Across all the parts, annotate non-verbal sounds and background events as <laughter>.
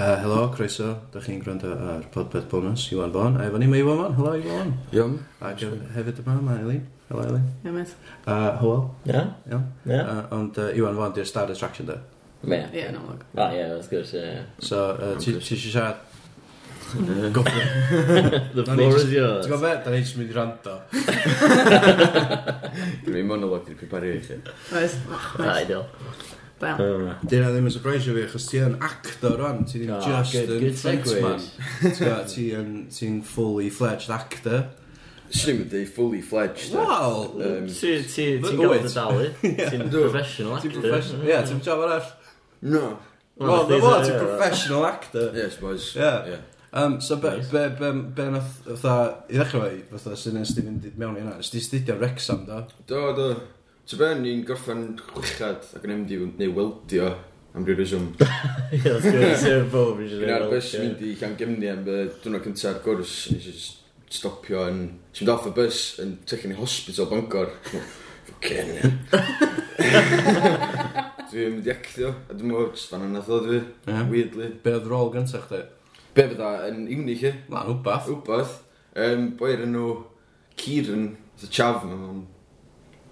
Uh, helo, croeso, da chi'n gwrando ar Podpeth Bonus, Iwan Bon. A efo ni mae Iwan Bon. helo Iwan Fon. Iawn. Ac sure. hefyd yma, mae Eileen. Helo Eileen. Ie, met. A Hywel. Ia. Ie. Ond uh, Iwan Bon, di'r star attraction da. Ie. Ie, yn amlwg. A ie, wrth gwrs, ie. So, uh, ti eisiau siarad? Go for it. <laughs> The floor is yours. Ti'n gwybod beth? Da ni eisiau mynd i rando. <laughs> <laughs> Dwi'n monolog i'r prepario i chi. Oes. Ah, ideal. Dyna ddim yn surprise fi, achos ti yn actor o'n, ti ddim just yn frontman. <laughs> Ti'n ti fully fledged actor. Swn i'n mynd fully fledged. Wel, ti'n gael dy dalu, ti'n <laughs> professional actor. Ie, ti'n job arall. No. Wel, na fo, ti'n professional actor. Yes, boys. Yeah. Um, so be, be, be, be nath, fatha, i ddechrau fe, fatha, sy'n nes ti fynd mewn i yna, nes di studio Rexham, do? Do, do. Ti'n ben, ni'n gorffan chwchad ac yn ymdi neu weldio am ryw reswm. <laughs> Ie, that's good, sef bob eisiau weldio. Gna'r bus mynd i llan gymni am y dwrnod cyntaf gwrs, nes i stopio yn... Ti'n mynd off y bus yn techen i hospital Bangor. Fucking hell. <laughs> Dwi'n mynd i actio, a dwi'n mynd jyst fan yna ddod fi, weirdly. Be oedd rôl gyntaf chdi? Be fydda, yn uni chi? Lan, wbath. Wbath. Um, Boi'r enw Ciren, y chaf, mae'n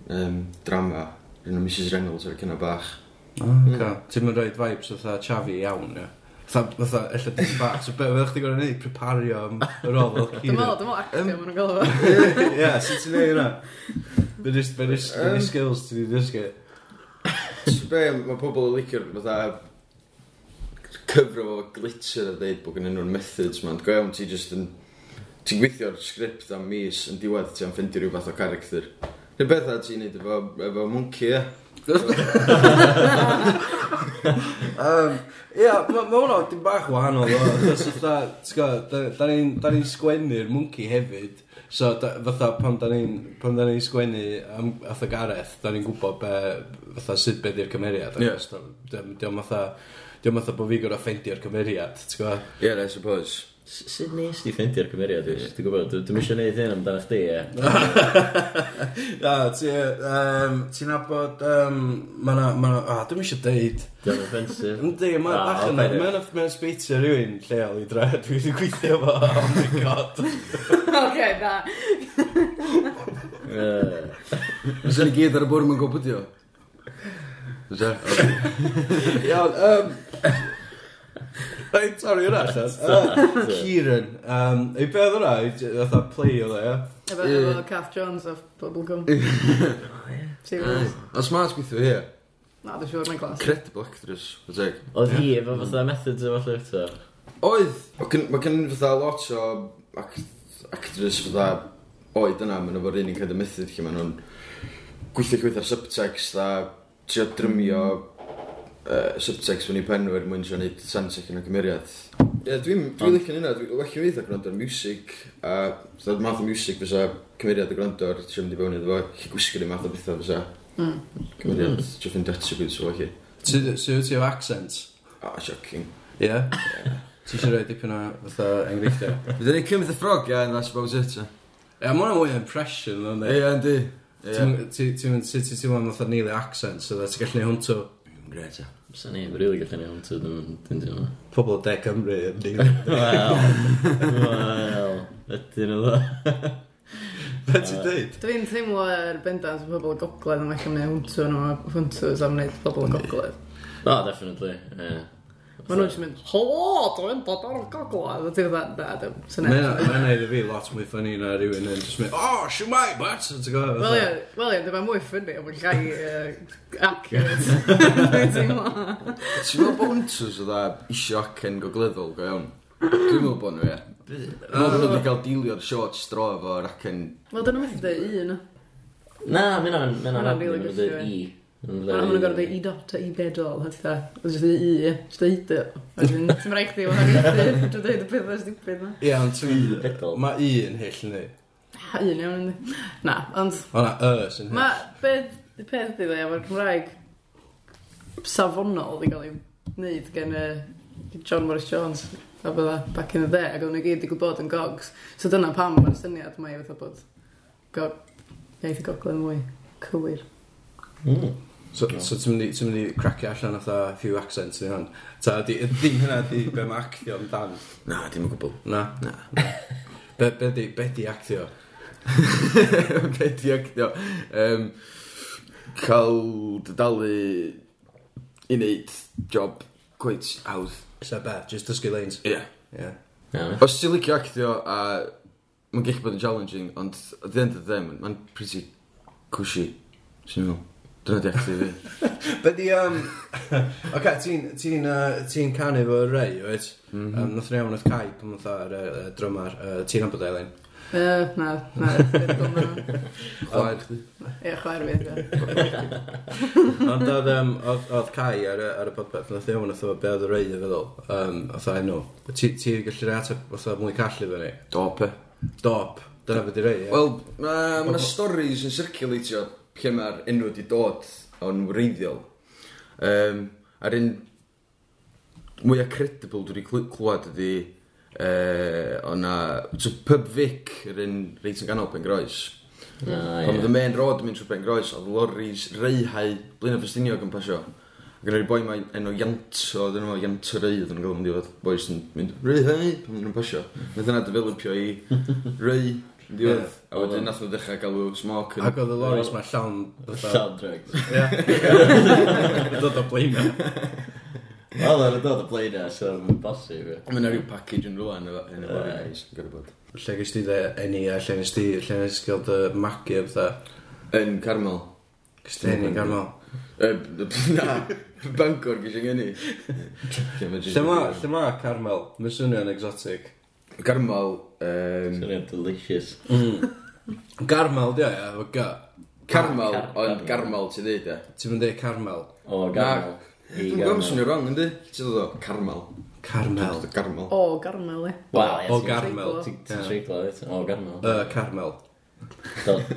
um, drama, rhan o Mrs Reynolds ar y cyna bach. Oh, okay. Mm. Ti'n mynd rhaid vibes fatha chafi iawn, ie. Fatha, fatha, ella dim bach. So, be fyddwch chi gorau neud? Prepario am y rol fel cyd. Dwi'n meddwl, dwi'n meddwl actio, maen nhw'n gael efo. <laughs> Ie, sut ti'n neud yna? <laughs> Be ni skills ti'n ei ddysgu? Be, mae pobl yn licio, fatha, cyfro fo glitzer a ddeud bod gen nhw'n methods ma'n go iawn ti just yn ti'n gweithio'r sgript am mis yn diwedd ti am ffeindio rhyw fath o character Neu beth a ti'n neud efo, efo mwnci, ie? um, Ia, mae hwnna dim bach wahanol o, achos fatha, ti'n gwybod, da ni'n ni sgwennu'r mwnci hefyd, so da, fatha pan da ni'n pam da ni'n sgwennu am fatha Gareth, da ni'n gwybod be, fatha sut be di'r cymeriad, yeah. diolch fatha, diolch fatha bod fi gorau ffeindio'r cymeriad, ti'n gwybod? Yeah, I suppose. Sut nes di ffeindio'r cymeriad dwi? Dwi'n gwybod, dwi'n eisiau gwneud hyn amdano chdi, e? <laughs> Na, ti'n abod, mae'na, mae'na, a, dwi'n eisiau deud. Dwi'n offensif. <laughs> Yndi, mae'n ah, bach yn, mae'n mae'n sbeitio rhywun lleol i dre, <laughs> dwi wedi gweithio fo, oh my god. Oce, da. Os ni gyd ar y bwrdd yn gwybod yw? Iawn, yym... Rhaid torri yna allan. Kieran. Um, ei beth hwnna? Fatha play o dda, ia? Efo efo Kath Jones off Bubblegum. Serious. A smart gweithio hi? Na, dwi'n siŵr mae'n glas. Credible actress, o teg. Oedd hi efo fatha methods efo llwyfta? Oedd. Mae gen i fatha lot o actress fatha oed yna, mae'n efo'r unig cael y method lle maen nhw'n gweithio gweithio'r subtext a trio drymio mm uh, subtext fyny penwyr mwyn sy'n neud sens ac yn y cymeriad. Ie, yeah, dwi'n dwi licen hynna, dwi'n well i weithio gwrando ar music, a dda'r math o music fysa cymeriad y gwrando ar sy'n mynd i fewn iddo fo, chi gwisgo ni math o bethau fysa. Mm. Cymeriad, mm. jyff yn detu sylwa chi. Sut wyt ti o accent? Ah, shocking. Ie? Ti eisiau rhoi dipyn o fatha enghreifftiau? Fydd ni ei cymryd y ffrog, ie, and that's about it. Ie, mae hwnna'n mwy impression, ond e. Ie, yndi. Ti'n mynd sut ti'n mynd fatha neilio accent, so dda ti'n gallu neud hwntw. Gret, ie. Sa'n ni, rili gallu ni haunted yn dyn nhw. Pobl o De Cymru yn dyn nhw. Wel, wel, ydyn nhw dda. Be ti'n dweud? Dwi'n teimlo ar bendant o pobl o gogledd yn well am wneud hwntw nhw a hwntw am wneud pobl o gogledd. O, definitely, ie. Yeah. Mae nhw'n just mynd, holo, dwi'n bod o'r gogledd. A ti'n dda, da, dim, sy'n. Mae'n neud i fi lot mwy ffynnu na rhywun yn just mynd, oh, siwmai, bat! Wel ie, wel ie, dyma mwy ffynnu, ond mae'n llai accurate. <laughs> Ti'n meddwl bounters o dda isio acen gogleddol, go iawn? Dwi'n meddwl bod nhw, ie. Dwi'n meddwl bod nhw wedi cael dilio'r short straw efo'r acen... Wel, dyn nhw'n methu dweud un. Na, mynd o'n rhaid i. A maen nhw'n gorfod i dot a i bedol, a ti'n dda, jyst i i, jyst i dy. Ti'n rhaid chdi, mae'n rhaid i, dwi'n dweud y pethau stupid na. Ie, ond ti'n... Bedol. Mae i yn hyll ni. Ha, un iawn yndi. Na, ond... O na, y sy'n hyll. Mae, beth, y peth i dde, mae'r Cymraeg safonol i gael ei wneud gen y John Morris Jones a bydda back in the day, ac o'n nhw gyd i gwybod yn gogs. So dyna pam mae'r syniad mae fatha bod gog, iaith y gogledd mwy cywir. Mm. So, no. so ti'n mynd i, ti mynd i cracio allan fatha few accents i hwn? Ta, di, ddim hynna di be mae actio amdan? Na, dim yn gwbl. Na? Na. be, be, di, be di actio? <laughs> be di actio? Um, cael dydalu i wneud job quite hawdd. Sa be? Just dysgu lanes? Ie. Yeah. Yeah. Os ti'n licio actio a mae'n gallu bod yn challenging, ond at the end of the day, mae'n pretty cushy. Sy'n meddwl. Dod eich ti fi. But the, um... Oce, ti'n ti uh, ti canu fo rei, wyt? Mm -hmm. um, nath ni iawn oedd Kai, pan oedd ar y uh, drymar. Uh, ti'n abod Eileen? Uh, na, na. <laughs> Chwaer chdi. Ie, chwaer fi. <laughs> Ond oedd, um, oedd Kai ar, ar y podpeth, nath iawn oedd be oedd y rei yn feddwl. Um, oedd a'i nhw. Ti'n gallu ateb oedd mwy callu fe ni? Dop, e. Dop. Dyna beth i rei, ie. Wel, mae yna stories yn circulatio lle mae'r enw wedi dod o'n wreiddiol. Um, a'r un mwyaf credible dwi wedi clywed ydi uh, o'na so, Pub Vic, yr un reit yn ganol Pengroes. Oh, yeah. Ond y main road mynd trwy Pengroes, oedd loris reihau blin o festiniog yn pasio. Ac yn o'r boi mae enw Ianto, oedd enw Ianto Rei, oedd yn gael yn ddiwedd. Bois yn mynd, Rei hei, pan mynd yn pasio. Nid yna developio i <laughs> Rei Diwedd. A wedyn nath o ddechrau galw smoke. Ac oedd y loris ma llawn... Llawn drugs. Ie. <laughs> Dod o blaena. Wel, ar y dod o blaena, so mae'n bosib. Mae yna rhyw package yn rhywle yn y loris. Lle gys ti dde enni a lle nes ti, lle nes ti gael dy magu o bethau? Yn Carmel. Gys ti enni yn Carmel? <laughs> Na, Bangor gys i'n enni. Lle ma Carmel? Mae'n swnio'n exotic. Carmel, Um... Swnio'n delicious. Mm. Garmel, di o, ia, efo G. Carmel, ond Carmel ti dweud, ia. Ti'n mynd i Carmel? O, Garmel. Dwi'n gwybod swnio wrong, ynddi? Ti'n dod o? Carmel. Carmel. Carmel. O, Garmel, ie. Wel, ia. O, Garmel. Ti'n treiglo, ia. O, Garmel. Y, Carmel.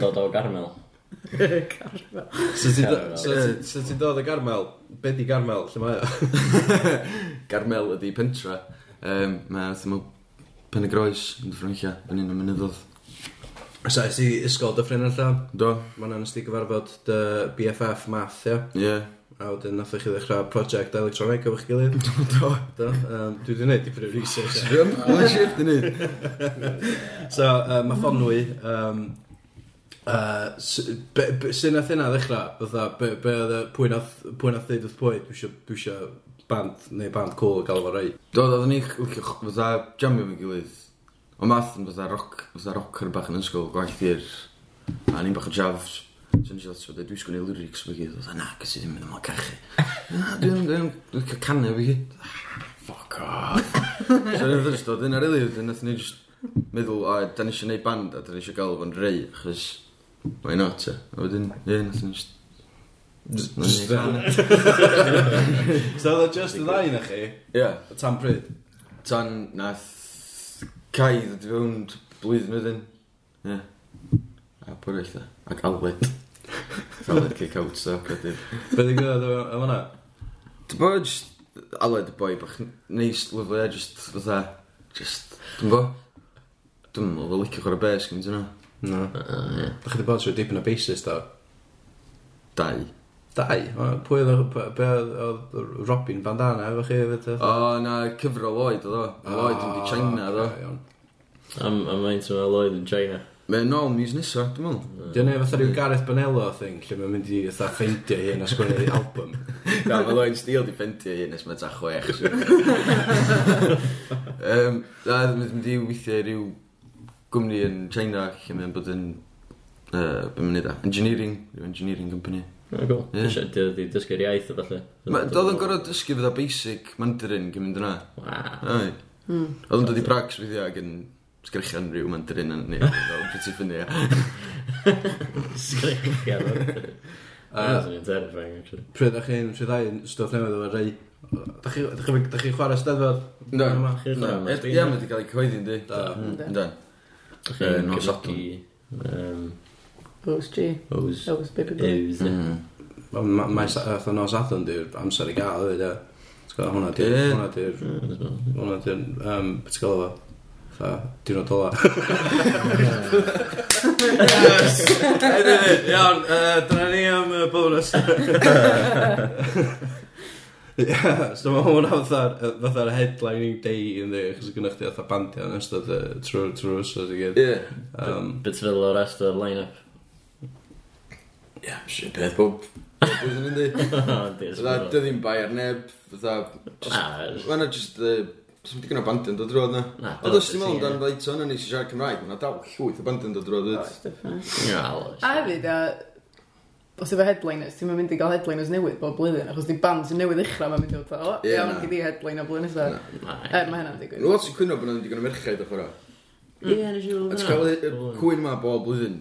Dod o Garmel. Carmel. So ti'n dod o Garmel? Be di Garmel? Lle mae o? Carmel ydi pentra. Um, Mae'n Pen y groes, yn Ffrancia, yn un o mynyddodd. So, ys i ysgol dyffryn allan? Do. Mae'n anest i gyfarfod dy BFF math, ia? Ie. A wedyn nath chi ddechrau project electronic efo'ch gilydd? <laughs> Do. Do. Um, dwi wedi gwneud dipyn o research. Dwi'n Mae'n shift i wneud. So, uh, mae ffonwy, um, Uh, Sut nath yna ddechrau? Fytha, be oedd y pwy nath ddeud wrth pwy? Dwi eisiau band, neu band cool gael fo rei. Do, oedden ni'n licio ch- fatha jamio fi'n gilydd. O math yn fatha rock, fatha rocker bach yn ysgol, gwaith i'r... A ni'n bach o jafs. So nes i ddod dweud, dwi'n sgwneud lyrics fi gyd. Oedd na, gys i ddim yn ymlaen cachu. <laughs> Na, dwi'n dwi'n licio canu fi gyd. Ah, <laughs> Fuck off. <laughs> so nes i ddod yn ar ili, nath ni just meddwl, o, da ni eisiau gwneud band a da ni eisiau gael fo'n rei, achos... Why not, e? A wedyn, ie, nath ni just Just... <laughs> So oedd just y ddau na chi? Ie. O tan pryd? Tan nath Cai ddod i fewn blwyddyn wedyn. Ie. A bwyrdd eitha. Ac Alwyd. <laughs> Alwyd kick out so. Be di gwneud efo hwnna? Dwi'n bod just... Alwyd y boi bach neis, lyflu, just fatha... Just... Dwi'n bo? Dwi'n meddwl bo licio chwarae bes gyda yna. No. Ie. Dwi'n bod trwy dipyn o basis, da? Dau. Dau? O- pwy oedd o- b- be oedd oedd Robin Bandana efo chi hefyd? O, na, cyfro Lloyd oedd o. Lloyd yn di China oedd o. Ocê. Am, am maint yma Lloyd yn China. Mae'n nôl mis nesa, dwi'n meddwl. Di ei fatha rhyw Gareth Bonello thing lle mae'n mynd i fatha ffeindio hi yn ysgwennu album. <laughs> Na, mae Lloyd Steele di ffentio hyn nes mae ta chwech. um, <laughs> na, dwi'n mynd i weithio i ryw gwmni yn China lle mae'n bod yn... Uh, Be'n mynd i da? Engineering, ryw engineering company. Mae'n cool. Ie. Dwi'n di dysgu'r iaith o falle. Doedd yn gorau dysgu fydda basic Mandarin gyn mynd yna. Wow. Ai. Hmm. Oedd yn dod i brags fydd ag yn sgrichian rhyw Mandarin yn ni. Oedd pretty ffynnu. Sgrichian. That's really terrifying, actually. Pryd ydych chi'n rhyddau stwff newydd o'r rei? Dach chi'n chwarae steddfod? No. Ie, mae wedi cael ei cyhoeddi, ynddi? Da. Mm. Da. Dach chi'n gyflogi Ows G. OS Ows Baby Boy. Ows. Hmm. Hmm. Mae'n sath o'n os athon di'r amser i gael hefyd, e. T'w gwybod, hwnna di'r... Hwna di'r... Hwnna di'r... Hmm. Um, Beth ti'n gael efo? Fa, diwrnod ola. <laughs> Yes! Iawn, dyna ni am y bonus. Yeah, <laughs> so mae hwn fatha'r fatha headlining day yn ddi, achos gynnwch chi fatha bandiau yn ystod trwy'r trwy wsos i gyd. Yeah. Um, Bit fel o'r rest o'r line-up. Shit, peth bob... Dwi'n mynd i. Fydda, dy ddim bai ar neb, fydda... Mae'na just... Dwi'n digon o bandyn dod roed na. Oedd os ti'n meddwl amdano fydda eto yna nes siarad Cymraeg, mae'na dal llwyth o bandyn dod roed. Oh, a hefyd, a... Os efo headliners, ti'n mynd i gael headliners newydd bob blwyddyn, achos di band sy'n newydd uchra mae'n mynd i fod o, ia, mae'n gyda headline o blwyddyn nesaf. Er, mae hynna'n digwydd. Lot sy'n cwyno bod nhw'n digon o merchaid o'ch o'ra. Ie, nes i weld hwnna. A ti'n cael cwyn ma bob blwyddyn.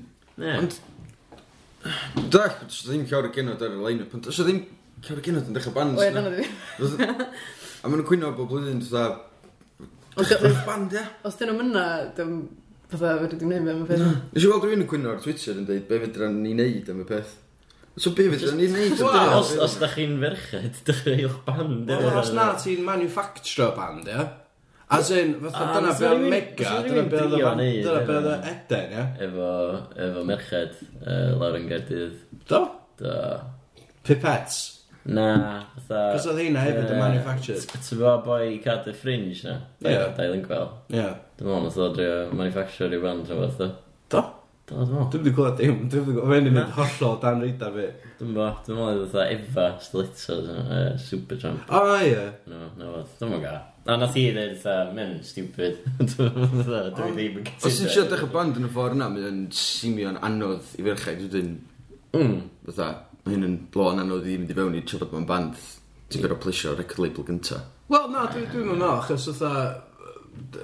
Ond Da, does ddim llawer o genod ar y line-up, ond does ddim llawer o genod yn dechrau bands. Oed, dyna ddim. A maen nhw'n cwyno bob blwyddyn, does da... band, ia. Os dyn nhw'n mynna, dyn fatha fedri ddim neud am y peth. Nes i weld rhywun yn cwyno ar Twitter yn dweud be fedra ni neud am y peth. So be fedra ni neud am y peth? Os da chi'n ferched, <laughs> dych chi'ch band. Os na ti'n manufacture band, ia. As in, fatha, dyna be oedd mega, dyna be oedd dyna be oedd Eden, ia? Efo, efo merched, uh, lawr yn gerdydd. Do? Do. Pipets? Na, fatha... Cos oedd hynna hefyd yn manufactured. Ti'n fawr boi cadw fringe na? Ie. Dail yn gweld. Ie. Dwi'n meddwl, oedd o drio manufacture i band rhywbeth, do? Do, dwi'n meddwl. Dwi'n wedi clywed dim, dwi'n wedi clywed, mae'n mynd hollol dan reida fi. Dwi'n bo, dwi'n meddwl oedd oedd Eva Slitzos yn uh, Supertramp. O, ie. No, no, oedd, <laughs> dwi'n meddwl ga. A nath i ddweud oedd, mae'n stupid. Dwi'n meddwl, dwi'n ddim yn gyda. Os ti'n siarad eich band yn y ffordd yna, mae'n simio'n anodd i ferchau, dwi'n dwi'n... Mm. Mae hyn yn blo'n anodd i mynd i fewn i trafod mewn band. Ti'n byr o plisio record label gynta. Wel, na, dwi'n meddwl, achos oedd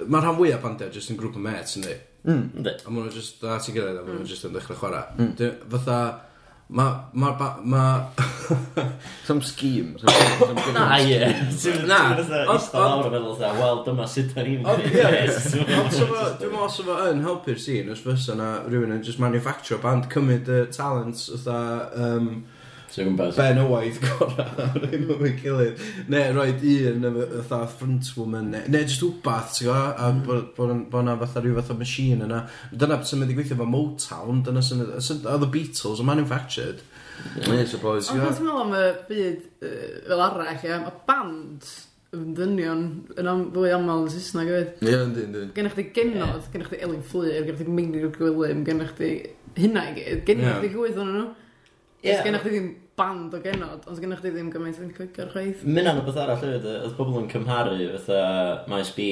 Mae'r rhan fwyaf bandiau jyst yn grŵp o mates, ynddi? Mm. A maen nhw just, a ti'n gilydd, a maen nhw hmm. just yn dechrau chwarae. Mm. Dyn- Fatha, ma, ma, ba- ma, <laughs> Some scheme. Some, some Na, ie. <laughs> Na, Na, ond- ond... lawr o feddwl, fatha, wel, dyma sut da ni'n Ond, ie. Ond so fo- Dwi'n meddwl sef efo yn helpu'r scene, os fysa na rhywun yn just manufacture band, cymryd y talents, fatha, um, So gwmpas. Ben Owaith gorau ar un o'n gilydd. Ne, roed un fatha front woman, ne, ne just wbath, ti'n gwybod, a bod bo yna fatha rhyw fath o machine yna. Dyna beth sy'n mynd i gweithio efo Motown, dyna sy'n mynd... oedd y Beatles, yn manufactured. Ne, so boes. Ond beth meddwl am y byd fel arall, ia, mae band yn dynion yn am, fwy aml yn Saesneg hefyd. Ie, yn dyn, dyn. Gennych chi genod, gennych chi Elin Fflyr, gennych chi Mingrid Gwilym, gennych chi hynna i gyd, gennych chi gwyth o'n nhw. Yeah. gennych chi ddim band o genod, ond gennych chi ddim gymaint yn cwicio'r chwaith. Mynd am beth arall hefyd, oedd pobl yn cymharu fatha Maes B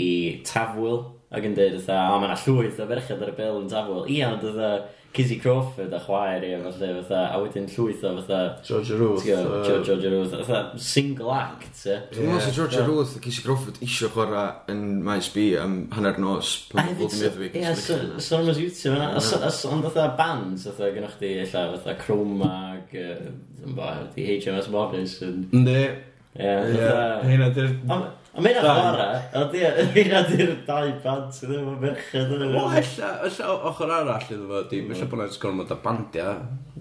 i Tafwyl ac yn dweud, fatha, o, mae yna llwyth o ferched ar y bel yn tafwyl. Ia, ond fatha, Kizzy Crawford a chwaer, ia, falle, fatha, a wedyn llwyth o, fatha... George Ruth. George George Ruth, fatha, single act, ie. Dwi'n meddwl sy'n George Ruth a Cizzy Crawford eisiau chwarae yn maes B am hanner nos pan bod yn meddwi. Ia, son am YouTube yna, ond fatha bands, fatha, gynnwch chi, illa, fatha, Chroma, ac, yn bo, HMS Morris. yn... Ne. Ie, fatha... Hynna, A mae yna chwarae, a di, yna di'r dau band sydd ddim yn merched yn yna. O, ella, ella ochr arall iddo fo, dim, ella bod yna'n gormod o bandia.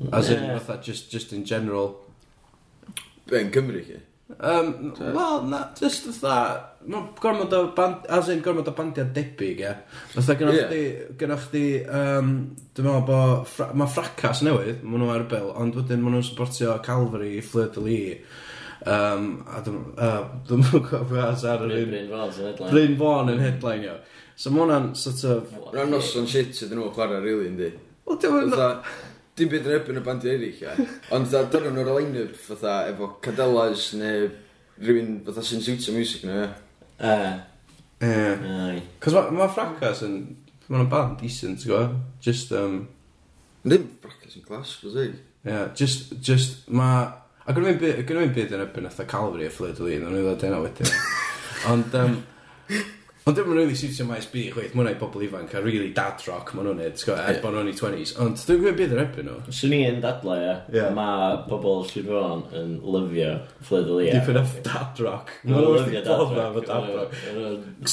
As in, fatha, just, just in general. Be'n Cymru chi? Um, Wel, na, just fatha, mae'n gormod o band, as in gormod o bandia debyg, ie. Fatha gynnwch yeah. chdi, gynnwch chdi, um, dwi'n meddwl bod, fra, mae fracas newydd, maen nhw ar y bil, ond wedyn maen nhw'n supportio Calvary, Fleur de Lis, Um, a dwi'n uh, cofio as ar yr un... Bryn Fawn's yn headline. Bryn Fawn yn headline. So mae hwnna'n sort of... Rhan nos o'n shit sydd nhw'n chwarae rili, yndi. Wel, dwi'n... E dim byd yn ebyn y bandi eraill, ia. Ond dda, dyna nhw'r line-up, fatha, efo cadelas neu rhywun, fatha, sy'n siwtio music nhw, ia. E. E. Cos mae ma Fracas yn... Mae'n band decent, ti'n gwybod? Just, um... Ddim Fracas yn glas, fos ei. Ie, yeah, just, just, mae A gynnu fi'n byd yn ebyn eitha Calvary a Fleur de Lys, ond nhw'n dod hynna wedyn. Ond, um, Ond dwi'n rili really siwtio maes B chweith, mwynhau pobl ifanc a really dad rock maen nhw'n neud, sgwrs, er bod nhw'n i 20s, ond dwi'n gwybod beth yr ebyn nhw. Swn i yn dadlau, ia. Yeah. Mae pobl Sir Fôn yn lyfio Fleur y Lia. Dipyn of dad rock. Mae'n lyfio dad rock. dad rock.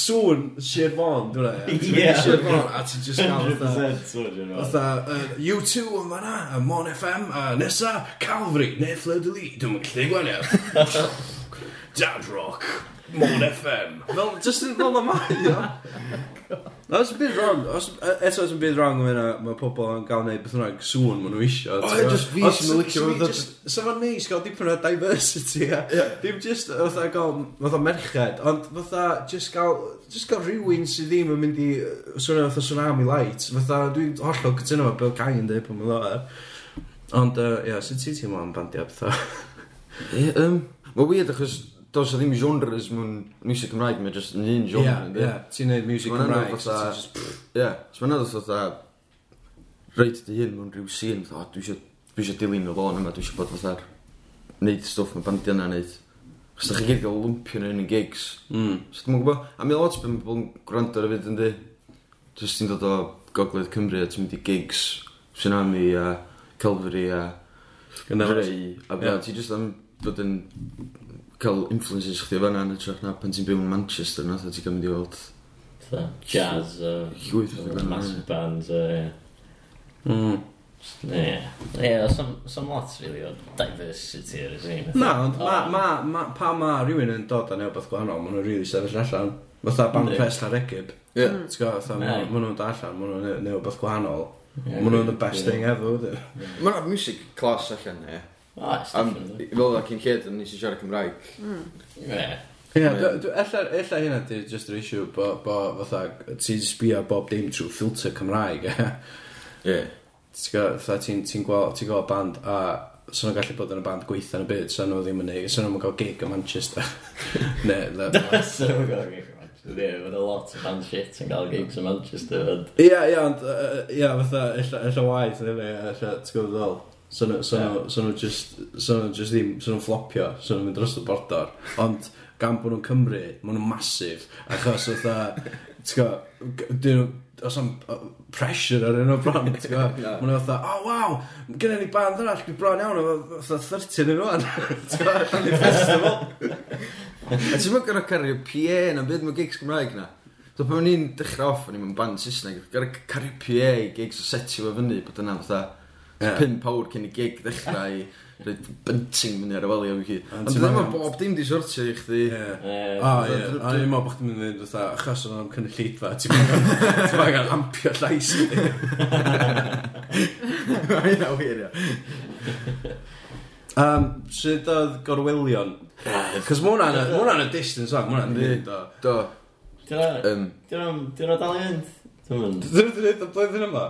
Sŵn Sir Fôn, dwi'n rhaid. Ie. Sir Fôn, a ti'n just gael fatha... Fatha, U2 yn fanna, a Mon FM, a nesa, Calvary, neu Fleur y Lia. Dwi'n mynd gallu gwanio. <laughs> Dad rock. Mon FM. Fel, just yn fel y mae, ia. Os yn byd wrong, os, e, eto os yn byd wrong yma, mae pobl yn gael neud beth yna'n sŵn maen nhw isio. O, ie, just fi sy'n mynd licio. Sa fo'n neis gael dipyn o diversity, ia. Dim just, fatha, gael, fatha merched, ond fatha, just gael, just gael rhywun sydd ddim yn mynd i swnio fatha tsunami light. Fatha, dwi'n hollol cytuno fo, Bill Cain yn dweud pan mae'n dod. Ond, ia, sut ti ti'n mynd bandiau, fatha? Ie, yym, mae weird achos does o ddim genres mewn music Cymraeg, mae'n just yn un genre. Ie, ti'n neud music Cymraeg. Ie, so mae'n edrych fatha, reit dy hyn mewn rhyw scene, fatha, dwi eisiau dwi eisiau dilyn o ddôn yma, dwi eisiau bod fatha, neud stwff mae bandiau yna neud. Os da chi gyd gael lwmpio yn un gigs. Mm. So dwi'n gwybod, a mi lot beth mae pobl yn gwrando ar y fyd yn di, Just ti'n dod o Gogledd Cymru a ti'n mynd i gigs, Tsunami a Calvary a Greu, a beth, ti jyst am bod yn cael influences chdi o fanna yn y trach na pan ti'n byw yn Manchester na ti'n gael mynd i weld jazz o llwyth o massive bands o ie mm Ie, yeah, some lots really o diversity ar y sîn. Na, ond ma, ma, pa ma rhywun yn dod â neu beth gwahanol, maen nhw'n rili sefyll allan. Fatha band fest ar egib. Ie. Hmm. T'w gwybod, fatha, maen nhw'n dod allan, maen nhw'n neu beth gwahanol. Maen nhw'n the best thing ever. Maen nhw'n music class allan, ie. Ah, Oes, definitely. Fel yna cyn lled, nes i siarad Cymraeg. Hmm. Ie. Ie, ella hynna di just yr issue bo, bo fatha, ti'n sbio bob dim trwy filter Cymraeg. E. Ie. Ti'n ti gweld, ti'n gweld band a so nhw'n gallu bod yn y band gweitha yn y byd, so nhw ddim yn neud, so nhw'n cael gig yn Manchester. <laughs> ne, le. so nhw'n cael gig yn Manchester, ie, yeah, a lot o band shit yn cael gigs yn Manchester. Ie, ie, ond, ie, fatha, illa waith, illa, illa, ti'n gwybod ddol? So nhw, so nhw, so nhw just, so nhw just ddim, so nhw'n flopio, so nhw'n mynd dros y bordor. Ond gan bod nhw'n Cymru, maen nhw'n masif. Achos oedd a, ti'n go, os am pressure ar un o bron, <laughs> ti'n go. Maen nhw oedd oh wow, gyda ni band arall, dwi bron iawn, oedd a 30 yn rwan. Ti'n go, rhan i festival. A ti'n mynd gyda cario PA na byd mae gigs Gymraeg na? So pan o'n i'n dechrau off, o'n i'n band Saesneg, gyda cario PA, i gigs o setio fo fyny, bod yna fatha, yeah. pimp awr cyn i gig ddechrau i bunting fyny ar y welio fi chi. Ond dyna mae bob dim di sortio i chdi. O, ie. A ni'n meddwl bod chdi'n mynd i fynd fatha, achos o'n am cynnig lleidfa, ti'n meddwl ti'n meddwl ampio llais i di. Mae ia. Um, Sut oedd gorwelion? Cos mae hwnna'n y distance, mae hwnna'n mynd o. Do. Dyn nhw'n dal i fynd? Dyn nhw'n dal i? Dyn nhw'n dal i fynd yma?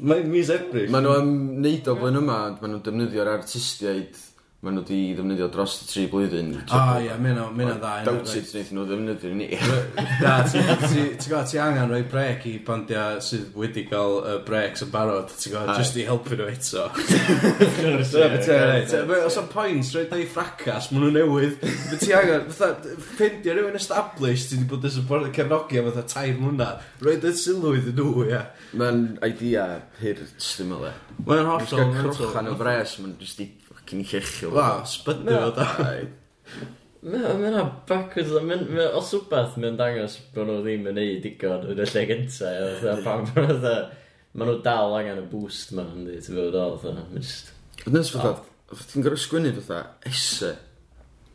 Mae'n mis Ebrill. Maen nhw am neud o flwyddyn yma, maen nhw'n defnyddio'r artistiaid Maen nhw wedi ddefnyddio dros y tri blwyddyn. O ie, mae'n o, mae'n o dda. Dawtid wnaethon nhw ddefnyddio ni. Da, ti'n gwybod, ti angen rhoi brec i bandiau sydd wedi cael y brecs yn barod, ti'n gwybod, just i helpu nhw eto. Dyna beth ti'n gwneud. Os o'n points, rhaid i ffracas, maen nhw'n newydd. Fe ti angen, fatha, ffeindio rhywun established, ti wedi bod yn supportio cefnogi am fatha tair mlynedd. Rhaid y sylwydd yn nhw, ie. Mae'n idea hyr, ti'n meddwl. Mae'n hollol. Mae'n crochan y fres, mae'n jyst i ffocin llechio. Wa, sbydu fo da. Mae yna backwards, os wbeth mae'n dangos bod nhw ddim yn neud digon yn y lle gynta, a pam bod nhw Maen nhw dal angen y boost ma, ynddi, ti'n fawr dal, fatha, just... Ond nes fatha, fatha ti'n gorau sgwynnu fatha, esse,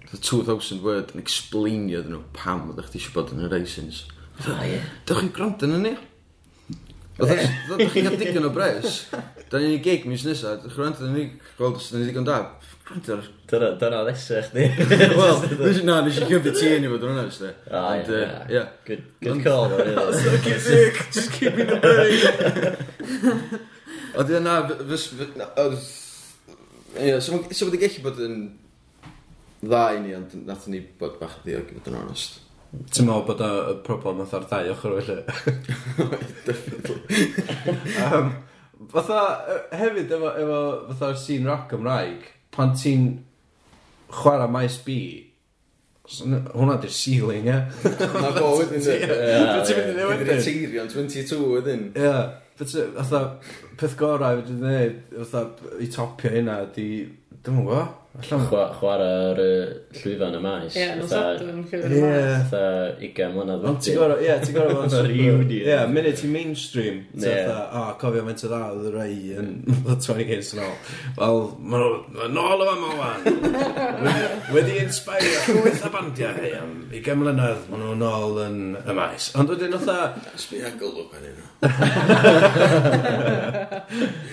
fatha 2,000 word yn explainio dyn nhw pam oedd eich eisiau bod yn y racings. Fatha, dych chi'n gwrando yn hynny? Fatha, chi'n cael digon o bres? <laughs> Da ni'n ei gig mis nesaf, dwi'n gwrando, da ni gweld os da ni digon da. Gwrando ar... Dyna, dyna ddesa chdi. <laughs> Wel, <laughs> nes i, na, nes i gyfyd ti yn i fod yn hwnna, ysdi. O, ie, ie. Good call, <laughs> o'r hynny. Just keep me the break. Oedd yna, fys... Ie, so wedi gallu bod yn dda i ni, ond nath ni bod bach ddiog i fod yn honest. Ti'n meddwl bod y problem oedd ar ddau ochr felly? Definitely. um, Fatha, yy, hefyd efo, efo fatha'r scene rock Gymraeg, pan ti'n chwarae maes B, s- n- hwnna di'r ceiling, ie? <laughs> Na bo, wedyn di. Ie, Be' ti'n mynd i neud wedyn? Tirion 22 wedyn. Ie, but uh, fatha, peth gorau wedi gwneud, fatha, i topio hynna, di, dim yn gwybod, Chwa, chwarae ar y llwyfan y maes. Ie, yeah, Nosadwn, cyfr y maes. Ie. Ugain mlynedd wedi. Ie, ti'n gorau fod yn <laughs> reunion. Ie, munud ti'n mainstream. Ie. O, cofio fe'n tyda oedd y rei yn 20 years yn ôl. Wel, mae'n nôl yma fama wan. <laughs> Wedi inspirio llwyth a bandiau. hei am 20 mlynedd, maen nhw'n nôl yn y maes. Ond wedyn oedd Sbia gylwg fan hyn.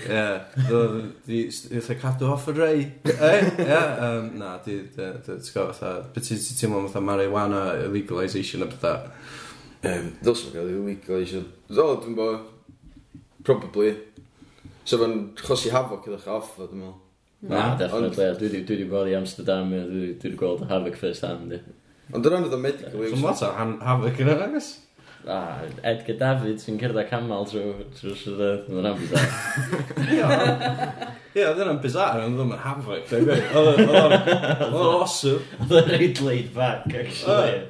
Ie, oedd wedi cadw off y rai. Ie, yym, na, di, di, di, ti'n gwybod, fatha, beth ti'n teimlo fatha marijuana legalisation a bethau? Um, Dylsyn nhw'n cael ei legalisation. O, dwi'n bo, probably. So fe'n chosi hafoc ydych off, dwi'n meddwl. Na, definitely. Dwi wedi dwi bod i Amsterdam, dwi wedi gweld hafoc first hand. Ond dyna'n oedd o medical. Dwi'n lot o hafoc yn yna, Ah, Edgar David sy'n cyrda camel trwy trwy sydd yn hwnna'n bizar. Ie, oedd yna'n bizar, ond ddim yn havoc. Oedd o'n awesome. Oedd o'n reid laid back, actually.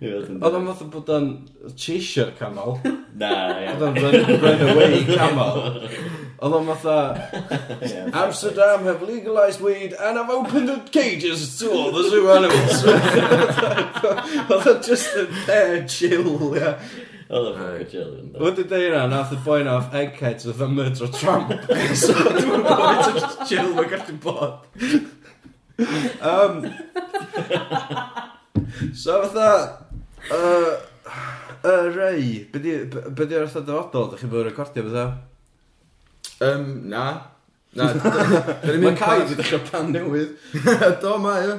Oedd o'n fath o bod o'n cheisio camel. Na, ie. Oedd o'n run away camel. <laughs> Oedd o'n fatha, Amsterdam have legalised weed and have opened the cages to all the zoo animals. <laughs> Oedd o'n just a bear chill, ia. Oedd o'n ffocin chill. Wedi dweud yna, nath y boi na off eggheads oedd o'n murder tramp. <laughs> so dwi'n bod o'n chill mae'n gallu bod. Um, so fatha, uh, y rei, beth yw'r fatha dyfodol, dych chi'n bod yn recordio fatha? Um, na. Na. Mae Kai wedi dechrau pan newydd. <laughs> Do, mae, ie.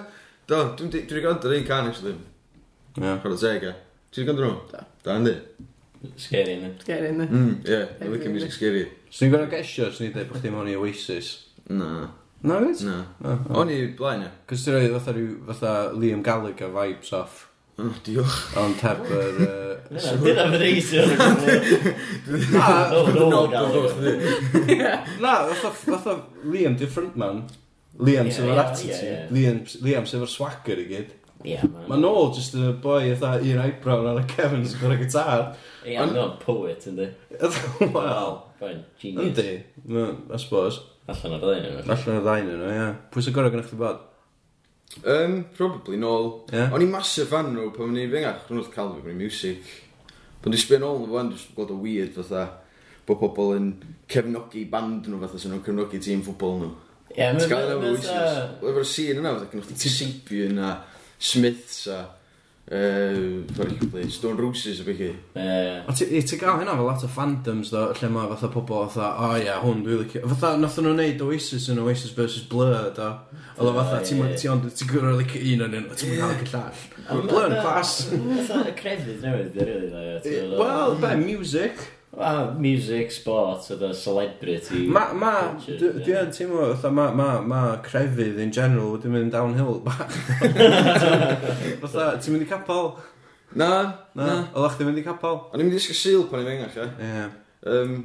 Do, dwi'n dwi wedi gwrando ar un can, actually. Ie. Chwarae teg, ie. Ti wedi gwrando nhw? Da. Da, yndi. Scary, ne? Scary, ne? Mm, ie. I like music scary. Swn i'n gwrando gesio, swn i'n dweud bod chdi mewn i Oasis. Na. Na, wyt? Na. O'n i blaen, ie. Cos ti'n rhoi fatha Liam Gallagher vibes off. Oh, diolch. Ond heb yr... Dyna fy reisio. Na, dwi'n nod Na, fatha Liam di frontman. Liam sy'n fawr attitude. Liam sy'n fawr swagger i gyd. Yeah, Mae Noel just yn y boi eitha un eyebrow ar y Kevin sy'n gwneud gitar. Ie, I'm not a poet, ynddi. <laughs> Wel, genius. Ynddi, I suppose. Allan o'r ddain nhw. Allan o'r ddain nhw, ie. Pwy sy'n gorau gynnwch chi bod? Um, probably nôl. Yeah. O'n i'n massive fan nhw pan o'n i'n fengach. Rwy'n wrth cael fi, o'n music. Pan dwi'n sbio'n ôl nhw fan, dwi'n gweld o weird fatha bod pobl yn cefnogi band nhw fatha sy'n nhw'n cefnogi tîm ffwbol nhw. Ie, mae'n... Ti'n gael efo'r Oasis. Efo'r scene yna, fatha cynnwch ti Sapien a Smiths a uh, Stone Roses y bych chi. A ti ti gael hynna fel lot o fandoms do, lle mae fatha pobl fatha, o oh, ia, hwn dwi'n licio. Fatha, nath nhw'n neud Oasis yn Oasis vs Blur do. Oedd o fatha, ti'n ti ond, ti'n gwrdd licio un o'n un, ti'n gwrdd licio llall. Blur yn clas. Fatha y crefydd newydd, dwi'n rili. Wel, be, music. A music, sport, oedd celebrity. Ma, ma, culture, dwi yn teimlo, fatha, ma, ma, ma crefydd in general wedi mynd downhill bach. <laughs> fatha, ti'n mynd i capel? Na, na. Oeddach chdi'n mynd i capel? O'n i'n mynd i ysgu pan i'n fengach, e? Ie. Um,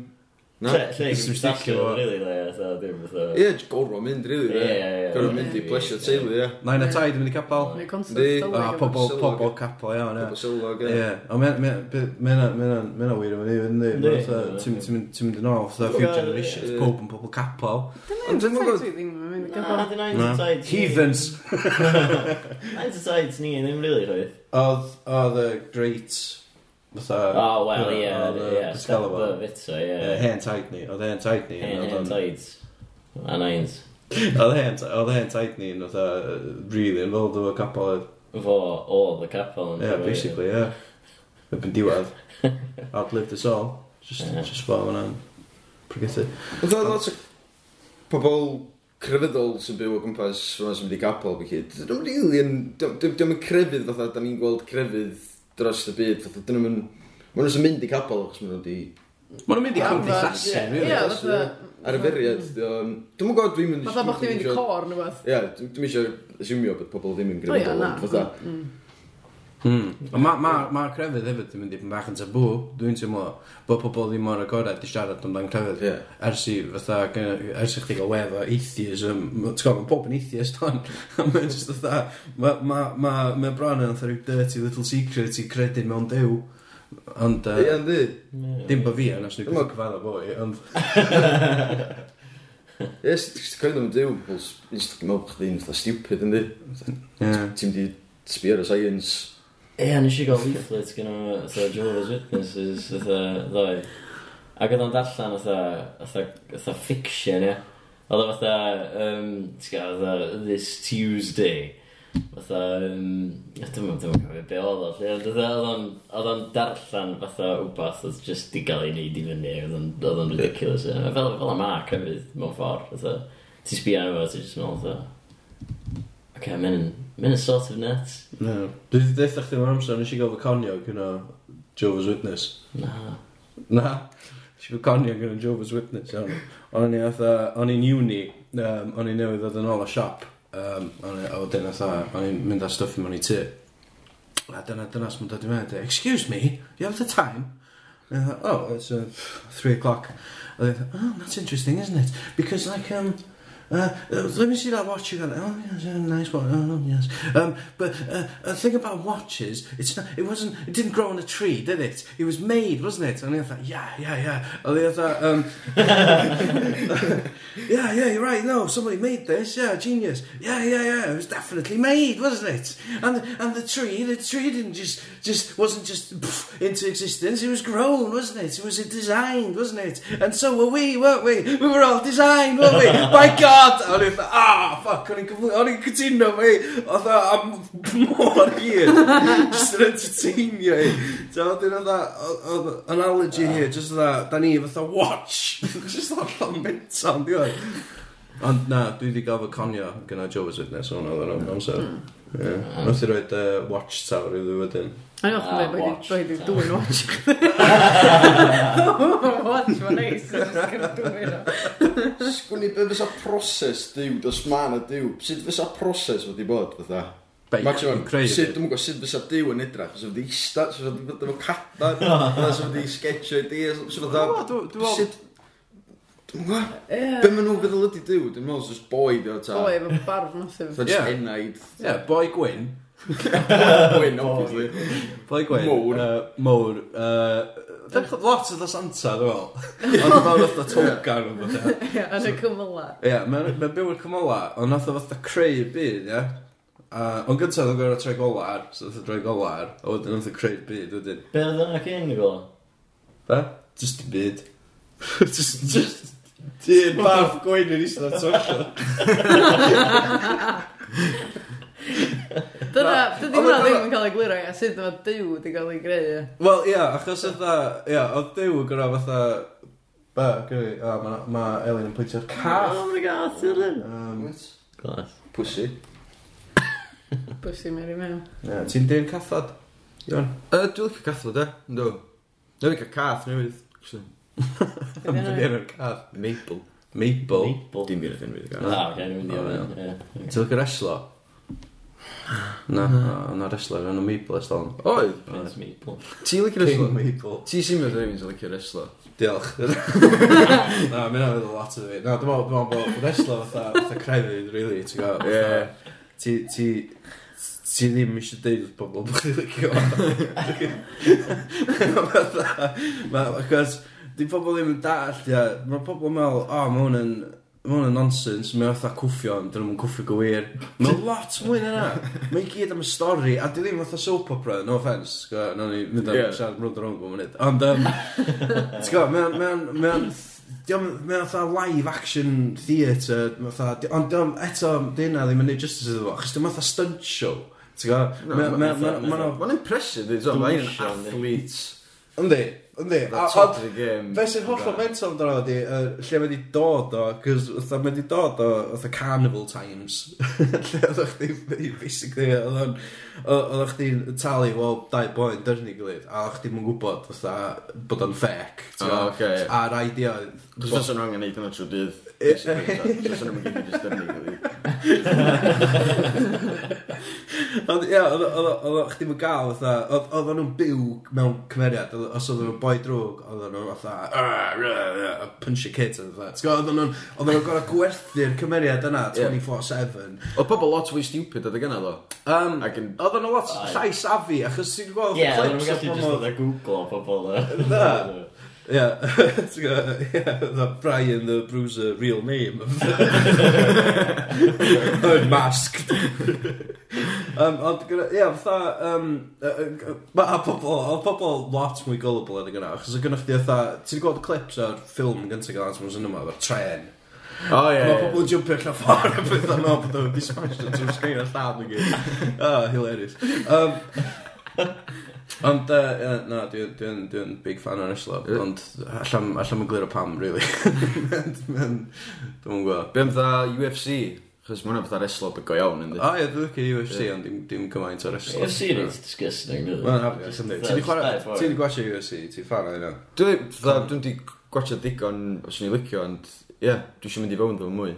Na, lle i stafio fo, rili, le, fatha, dim, fatha... Ie, gorfod mynd, rili, le. Gorfod mynd i blesio teulu, ie. Na, yna tai, ddim yn ei capel. Neu constant sylwag. Pobol, pobol capel, iawn, ie. Pobol sylwag, ie. Ie, ond mae'n wir am yn ei fynd, ti'n mynd yn ôl, fatha, few generations, pob yn pobol capel. Dyna'n tai, ddim yn mynd capel. Heathens! <laughs> Nines tides ni, ddim rili, chwaith. Oedd, oedd y great fatha... Oh, wel, ie, ie, step above eto, ie. Hen tight ni, oedd hen tight ni. Hen tight. A nines. <laughs> Oedd hen tight ni, oedd really involved o'r capel. Fo, oedd y capel. Ie, basically, ie. Yn byn diwedd. Outlived <laughs> us all. Just, just fo, hwnna'n pregethu. Oedd oedd lot o pobl crefyddol sy'n byw o gwmpas, rhywun sy'n mynd i capel, fi hyd. Dwi'n rili yn... dwi'n mynd crefydd fatha, da ni'n gweld crefydd dros y byd, fatha, dyn nhw'n... Mae nhw'n mynd i capel, achos maen nhw wedi... Mae nhw'n mynd i cael dillasen, Ie, fatha... Ar y feriad, mm. dwi'n mwyn gwybod dwi'n mynd i... Fatha bod chdi'n mynd i cor, neu beth. Ie, dwi'n eisiau assumio bod pobl ddim yn gwneud. O, ie, na. Mm. Ond ma, ma, ma crefydd hefyd yn mynd i fod yn bach yn tabw, dwi'n teimlo, bod pobl ddim mor agored i siarad amdan crefydd. Yeah. Ers i, fatha, ers i chdi gael wef o atheism, ti'n gwybod, mae pob yn atheist hon, a <laughs> mae'n just fatha, mae ma, ma, ma bron yn fatha rhyw dirty little secret i credu mewn dew. Ond, uh, yeah, ynddi. Dim bo fi yn, os ni'n gwybod cyfadda boi, ond... <laughs> Ie, ti'n cael am dew, pobl, ti'n meddwl chdi'n fatha stupid, ynddi? Ti'n di sbio ar y science, Ie, nes i gael leaflet gen o fatha Jehovah's Witnesses fatha ddoi. Ac oedd o'n darllen fatha, fatha fiction, ie. Oedd o fatha, um, fatha, this Tuesday. Fatha, um, dwi'n mynd yn cofio be oedd o. lle, Oedd o'n darllen fatha wbath oedd just di gael ei wneud i fyny. Oedd o'n ridiculous. Fel, fel y ac hefyd, mewn ffordd. Ti'n sbio arno fo, ti'n just meddwl fatha. Ok, mae'n mynd sort of nuts. No. Dwi wedi deitha chdi mewn amser, nes i gael fy conio gyda Jehovah's Witness. Na. Na. Nes i fy conio gyda Jehovah's Witness. Iawn. O'n i atha, o'n i'n uni, um, o'n i newydd ddod yn ôl o siop. Um, o'n i, a wedyn atha, o'n i'n mynd â stwff mewn i tu. A dyna dyna sy'n dod i mewn, excuse me, you have the time? And I thought, oh, it's uh, three o'clock. I thought, oh, that's interesting, isn't it? Because like, um, uh, uh, let me see that watch again. Oh, yes, uh, nice one. Oh, yes. Um, but uh, the thing about watches, it's not, it wasn't, it didn't grow on a tree, did it? It was made, wasn't it? And I thought, yeah, yeah, yeah. And I thought, um, <laughs> <laughs> yeah, yeah, you're right. No, somebody made this. Yeah, genius. Yeah, yeah, yeah. It was definitely made, wasn't it? And the, and the tree, the tree didn't just just wasn't just into existence. It was grown, wasn't it? It was designed, wasn't it? And so were we, weren't we? We were all designed, weren't we? <laughs> By God! god! A o'n i fatha, ah, fuck, o'n i'n cyflwyno, o'n i'n cytuno fi, oedd o am mor hir, just yn entertainio i. Ta oedd yn oedd oedd analogy here, just oedd da ni fatha watch, just oedd o'n mental, di oedd. Ond na, dwi wedi gael fy conio gyda Joe's Witness, o'n oedd o'n amser. Hmm. Nos i roed uh, Watchtower i ddwy wedyn. A ni'n ochmau, mae wedi dwy'n watch. <laughs> Watch, mae'n neis. Sgwn i beth fysa proses diwd, dos ma'n y diwd. Sut fysa proses wedi bod, fatha? Maximum, sut, dwi'n gwybod sut fysa diw yn edrach, fysa wedi eista, fysa wedi bod efo cadna, <laughs> fysa wedi sketch ideas, fysa wedi... Sut Dwi'n gwybod? Ie. Be maen nhw'n feddwl ydi dyw? Dwi'n meddwl jyst boi di o ta. Boi efo barf massive. Ta jyst enaid. Ie, boi gwyn. Gwyn, obviously. Boi gwyn. Mowr. Uh, mowr. Uh, lot o Santa, dwi'n meddwl. <laughs> Ond mae'n fatha togar yn fath. Ie, <laughs> yn y cymyla. Ie, mae'n byw yn cymyla, ond nath o fatha creu byd, ie. Uh, ond gyntaf oedd yn gorau troi golar, so oedd yn troi golar, a wedyn nath o creu byd wedyn. Be oedd yna cyn i golar? Be? Just byd. <laughs> just, just, Dyn barf gwein yn eistedd ar twyllo. <laughs> Dyna, dydi hwnna ddim yn cael ei glirio, a sydd yma dew wedi cael ei greu, ia. Wel, ia, achos yna, ia, oedd dew yn gyrra fatha, ba, gyrru, a ma, ma Elin yn pwyntio'r caff. Oh my god, ti'n Um, Glas. Pussy. Pussy Mary Mew. Ia, ti'n dyn cathod? Iwan. Uh, dwi'n licio cathod, e, ynddo. Dwi'n licio cath newydd, actually. Be di enw'r cath? Maple. Maple. Maple. Dim gyda'r enw i gael. Na, oce, ni'n mynd i enw. Ti'n lygo reslo? Na, na reslo, enw Maple ers dalwn. Oedd? Prince Maple. Ti'n lygo reslo? King Maple. Ti'n simio rhywun sy'n lygo reslo? Diolch. <laughs> na, mae'n anodd o lot o fi. Na, dwi'n meddwl bod reslo fatha crefydd, really, ti'n gael. Ie. Ti, ti, ti ddim eisiau deud wrth bobl bod chi'n licio. <laughs> <laughs> Mae, achos, Di pobl ddim yn dall, ia. Mae pobl yn meddwl, o, mae hwn yn, Mae hwn yn nonsens, mae fatha cwffio, ond dyn nhw'n cwffio gywir. Mae lot mwy na na. Mae i gyd am y stori, a di ddim fatha soap opera, no offence, go, na ni mynd am Ie. siarad rwnd o'r rwnd bo'n mynd. Ond, um, ti'n gwybod, mae o'n- mae o'n- mae fatha live action theatre, mae fatha, di- ond diom, eto, di hynna ddim yn neud justice iddo fo, chos diom fatha stunt show. Ti'n gwybod? Mae'n impressive, dwi'n Dwi'n Mae'n siŵr, yndi. athlete. Yndi, Yndi. A top of the game. Fe sy'n hollol mental amdano ydi, uh, lle mae wedi dod o, cos oedd mae wedi dod o, oedd carnival times, <laughs> lle oedd o'ch di, basically, oedd o'n, oedd o'ch di'n talu, wel, dau boen dyrnu gilydd, a o'ch di'n gwybod, oedd bod o'n ffec, ti'n oh, okay. a'r idea... Cos fes yn rong yn neud yna trwy dydd, fes yn rong yn just dyrnu. Ond, ia, oedd o'ch yn gael, oedd o'n nhw'n byw mewn cymeriad, os oedd nhw'n boi drwg, oedden nhw'n fatha, a punch your kids, oedden nhw'n oedden nhw'n oedden nhw'n gorau gwerthu'r cymeriad yna 24-7. Oedd pobl lot fwy stupid oedd y gyna ddo. Um, oedden nhw lot llai safi, achos ti'n gweld... Ie, oedden nhw'n gallu just oedden Google o pobl. <laughs> Ia, <laughs> ti'n gwybod, ia, fatha Brian the Bruiser, real name. <laughs> Unmasked. um, ond, gyda- ia, fatha, um, mae pobl, oedd pobl lot mwy gullible yn y gyna, achos oedd gynnwch chi fatha, ti'n gweld clips o'r ffilm gyntaf gael Anselm's yn yma, o'r tren. O ie. Mae pobl yn jumpio allan ffordd a beth o'n bod o'n dismasio trwy'r sgrin a lladd yn gyd. Ah, hilarious. Um, Ond, uh, yeah, na, dwi'n dwi, dwi, dwi big fan o'r Islo, yeah. ond allan, allan yn glir o pam, really. <laughs> Dwi'n gwybod. Be am dda UFC? Chos mae hwnna fatha Islop go iawn, ynddi? O, ie, dwi'n licio UFC, yeah. ond dim, dim cymaint o'r Islo. UFC yn disgusting, dwi'n gwybod. Ti'n di gwasio UFC? Ti'n fan o'r hynna? Dwi'n di gwasio digon, os ni'n licio, ond, ie, dwi'n siŵr mynd i fewn dwi'n mwy.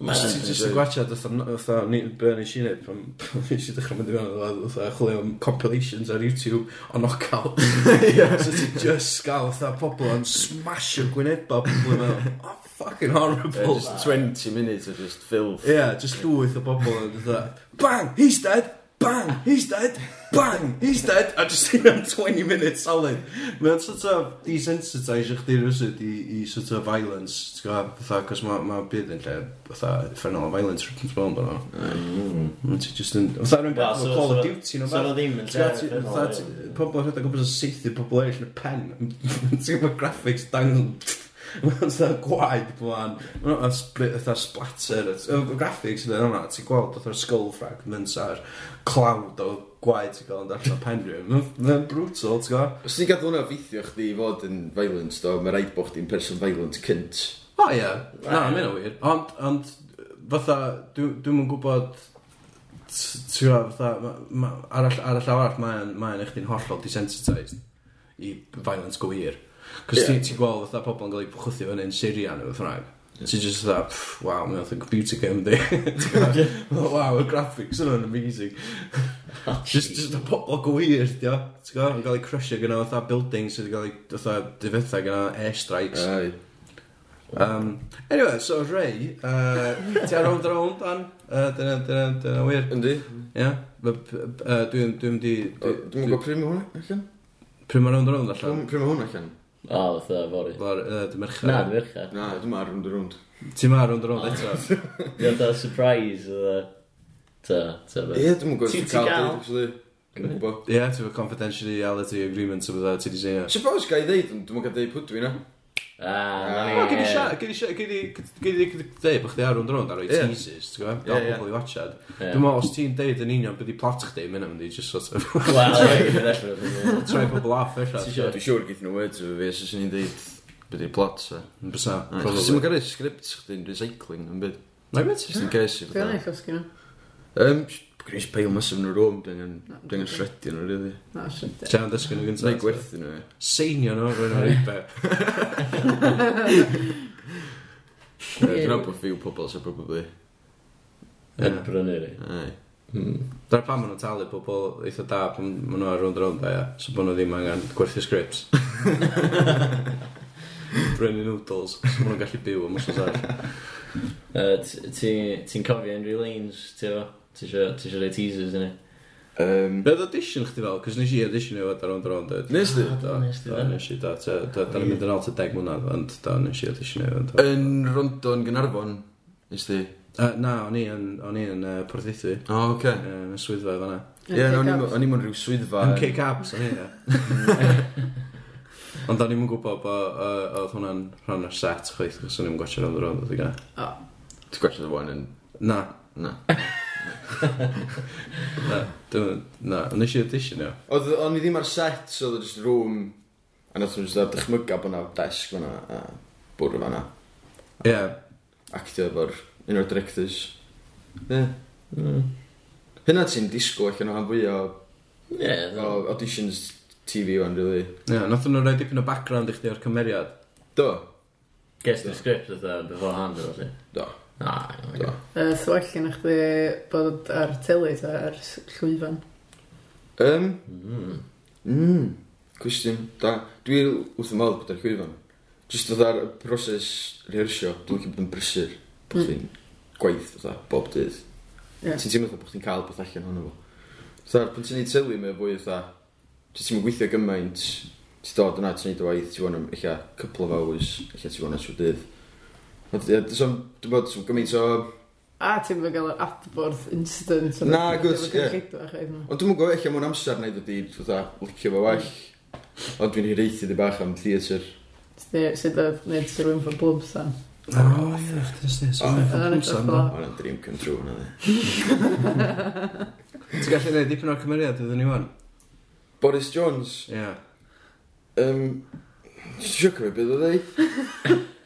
Os ti jyst yn gwachad fatha Bernie Sheehan pan <laughs> nes i dechrau mynd i fewn oedd fatha chwilio am compilations ar YouTube o knockout. <laughs> So ti just gael fatha pobl yn smash o gwyneba pobl yn meddwl, oh fucking horrible. Just 20 minutes of just filth. Yeah, just llwyth o bobl yn fatha, bang, he's dead! bang, he's dead, bang, he's dead, a just un am 20 minutes solid. Mae'n sort of desensitise eich di'r rysyd i, i sort of violence, ti'n gwybod, fatha, cos mae ma byd yn lle, fatha, ffernol o violence wrth yn sbon bod nhw. Ti'n mm, just yn, fatha rhywun beth, yeah, Call of Duty nhw. Sa'na ddim yn terrifydd. Pobl rhedeg o beth o seithi pobl eraill yn y pen, <laughs> ti'n gwybod graphics dangl. Mae'n dda gwaed blaen. Mae'n dda splatter. Y graphics yn yna, ti'n gweld fatha skull fragments a'r cloud o gwaed ti'n gweld yn darllen pen rhywun. Mae'n brutal, ti'n gweld? Os ti'n gadw hwnna feithio chdi i fod yn violent, do, mae'n rhaid bod chdi'n person violent cynt. O ie, na, mae'n wir. Ond, ond, fatha, dwi'n dwi gwybod ti'n gwybod, fatha, ar y arall arall, mae'n ma eich di'n hollol desensitised i violence go wir. Cos yeah. ti'n gweld fatha pobl yn cael eu chwthio yn Syria neu beth rhaid. Ti'n just fatha, pff, waw, mae'n fatha computer game di. <laughs> waw, y graphics yn o'n amazing. Oh, <laughs> just, just y pobl gwir, dio. Ti'n gweld, yn cael ei crusio gyda fatha buildings sydd wedi cael ei fatha difetha gyda airstrikes. Ai. Um, anyway, so Ray, uh, ti ar rownd ar rownd, Dan? Uh, dyna, dyna, dyna wir. Yndi. Ia. Dwi'n, dwi'n di... Dwi'n gwybod prym o hwnna, allan? Prym ar rownd ar allan? Prym o hwnna, allan? O, fatha, fori. Fory, uh, dy merchar. Na, dy merchar. Na, dwi'n marw yn drwnd. Ti'n marw yn drwnd eto? <laughs> Ie, da, surprise, ydda. Ta, ta, be. Ie, dwi'n gwybod ti'n cael, dweud, actually. Ie, ti'n gwybod confidentiality agreement, so bydda, ti di seinio. Suppose, ei ddeud, dwi'n gwybod ddeud pwdwi dwi'n Ah, gyd i siarad, gyd i siarad, gyd i dweud bod chdi ar arw'n drôn ar o'i teasers, ti'n gwybod? Gael pobl i watchad. Dwi'n meddwl, os ti'n deud yn union byddi plot chdi, mynd am di, just sort of... Wel, Troi pobl off, eh, eisiau. Dwi'n siŵr gyda nhw words efo fi, os ysyn ni'n deud byddi plot, se. Bysa, probably. Ti'n gyrru sgript chdi'n recycling, yn byd. Na, byd? Ti'n gyrru sgript. Dwi'n eich os gyda. Gwneud peil yn y rôm, dwi'n angen shredio nhw, rydw i. Na, shredio. Ti'n dysgu nhw gyntaf. Neu gwerthu nhw, e. Seinio nhw, rwy'n o'r ibe. Dwi'n abod few pobl, sy'n probably. Yn brynu, rei. Hmm. Dyna pam maen nhw'n talu pobl eitha da pan maen nhw ar rownd rownd da, ia. So bod nhw ddim angen gwerthu scripts. <laughs> Brynu noodles, so maen nhw'n gallu byw am os oes ar. Ti'n cofio Henry Lanes, ti efo? Ti eisiau rhoi teasers yna? ni? Um, Be oedd audition chdi fel? Cos nes i audition i fod ar ond ar ond Nes di? Ah, da, nes i da. Da ni'n mynd yn alt y deg mwynhau, ond da nes i audition i fod. Yn Rondon Gynarfon, nes di? Uh, na, o'n i yn, o'n i yn uh, Porthithi. O, oce. Okay. Yn uh, swyddfa fanna. Ie, o'n i mewn rhyw swyddfa. Yn cake abs, o'n i, ie. <laughs> Ond o'n i'm yn gwybod bod oedd hwnna'n rhan o'r set chweith, chos o'n i'm yn gwachio rhan o'r rhan o'r rhan Ti'n rhan o'r rhan o'r Na. <laughs> na, dwi'n... Na, nes i auditionio. Oedd, o'n i ddim ar set, so oedd just room... A nath nhw'n just dychmyga bod na desg fanna, a bwrw fanna. Ie. Yeah. Actio efo'r un o'r directors. Ie. Hynna ti'n disgwyl allan o han fwy o... Ie. O auditions TV o'n really. Ie, yeah, nath nhw'n rhoi dipyn o background i chdi o'r cymeriad. Do. Guess the script oedd before hand o felly. Do. Na, iawn. Yy, so well gen i chdi bod ar teli ta ar s- llwyfan. Yym, Mm. mm, cwestiwn, da. Dwi wrth yn meddwl bod ar llwyfan. Just oedd ar y broses rehearsio, dwi'n licio bod yn brysur. Bod Mm. chi'n gwaith, fatha, bob dydd. Ie. Ti'n teimlo fatha bod chdi'n cael beth allan ohono fo. Fatha, pan ti'n neud tylu mae fwy fatha, ti'n teimlo gweithio gymaint, ti'n dod yna, ti'n neud y waith, ti'n wneud eich couple of hours, eich ti'n gwneud trwy dydd. So, dwi'n bod, gymaint o... A ti'n mynd gael yr adborth instant. Na, gwrs, ie. Ond dwi'n gwybod, eich am o'n amser wneud ydi, fatha, licio fo well. Ond dwi'n hireithi di bach am theatr. Sut oedd wneud Sir Wynford Blwb sa? O, ie, chdi'n snes. O, yna'n dream come true, yna di. <laughs> Ti'n gallu gwneud dipyn o'r cymeriad iddyn ni wan? Boris Jones? Ie. Um, Siwr cymryd beth oedd ei? <laughs>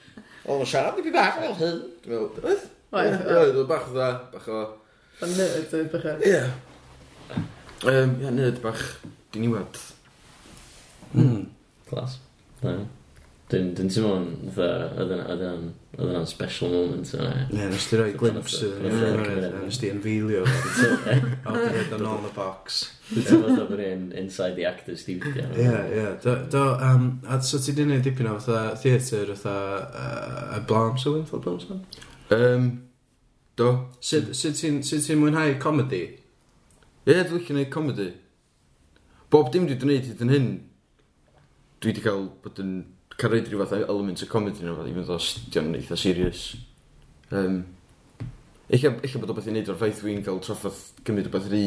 Ond yn siarad i fi bach fel hyn. Dwi'n meddwl, oedd? Oedd, oedd bach o dda, bach o... Fa'n nerd, oedd bach o... Ie. Ie, nerd bach diniwad. Mm, clas. Mm. Dwi'n dwi teimlo'n fatha, oedd yna'n oedd yna'n special moment yna. Ie, nes ti roi glimps iddyn nhw, nes ti enfeilio. A wedi rhaid yn on the box. Dwi'n teimlo bod yn inside the actor's studio. Ie, ie. Do, a so ti di wneud dipyn o fatha theatr, fatha, y blam sylwyn, fatha blam sylwyn? Um, do. Sut ti'n mwynhau comedy? Ie, dwi'n licio gwneud comedy. Bob dim dwi wedi gwneud hyd yn hyn, dwi wedi cael bod yn cael rhaid rhyw fath element o comedy nhw, even though o stio'n eitha serious. Um, Eich eich bod o beth i wneud o'r ffaith dwi'n cael traffaeth gymryd o beth rhi.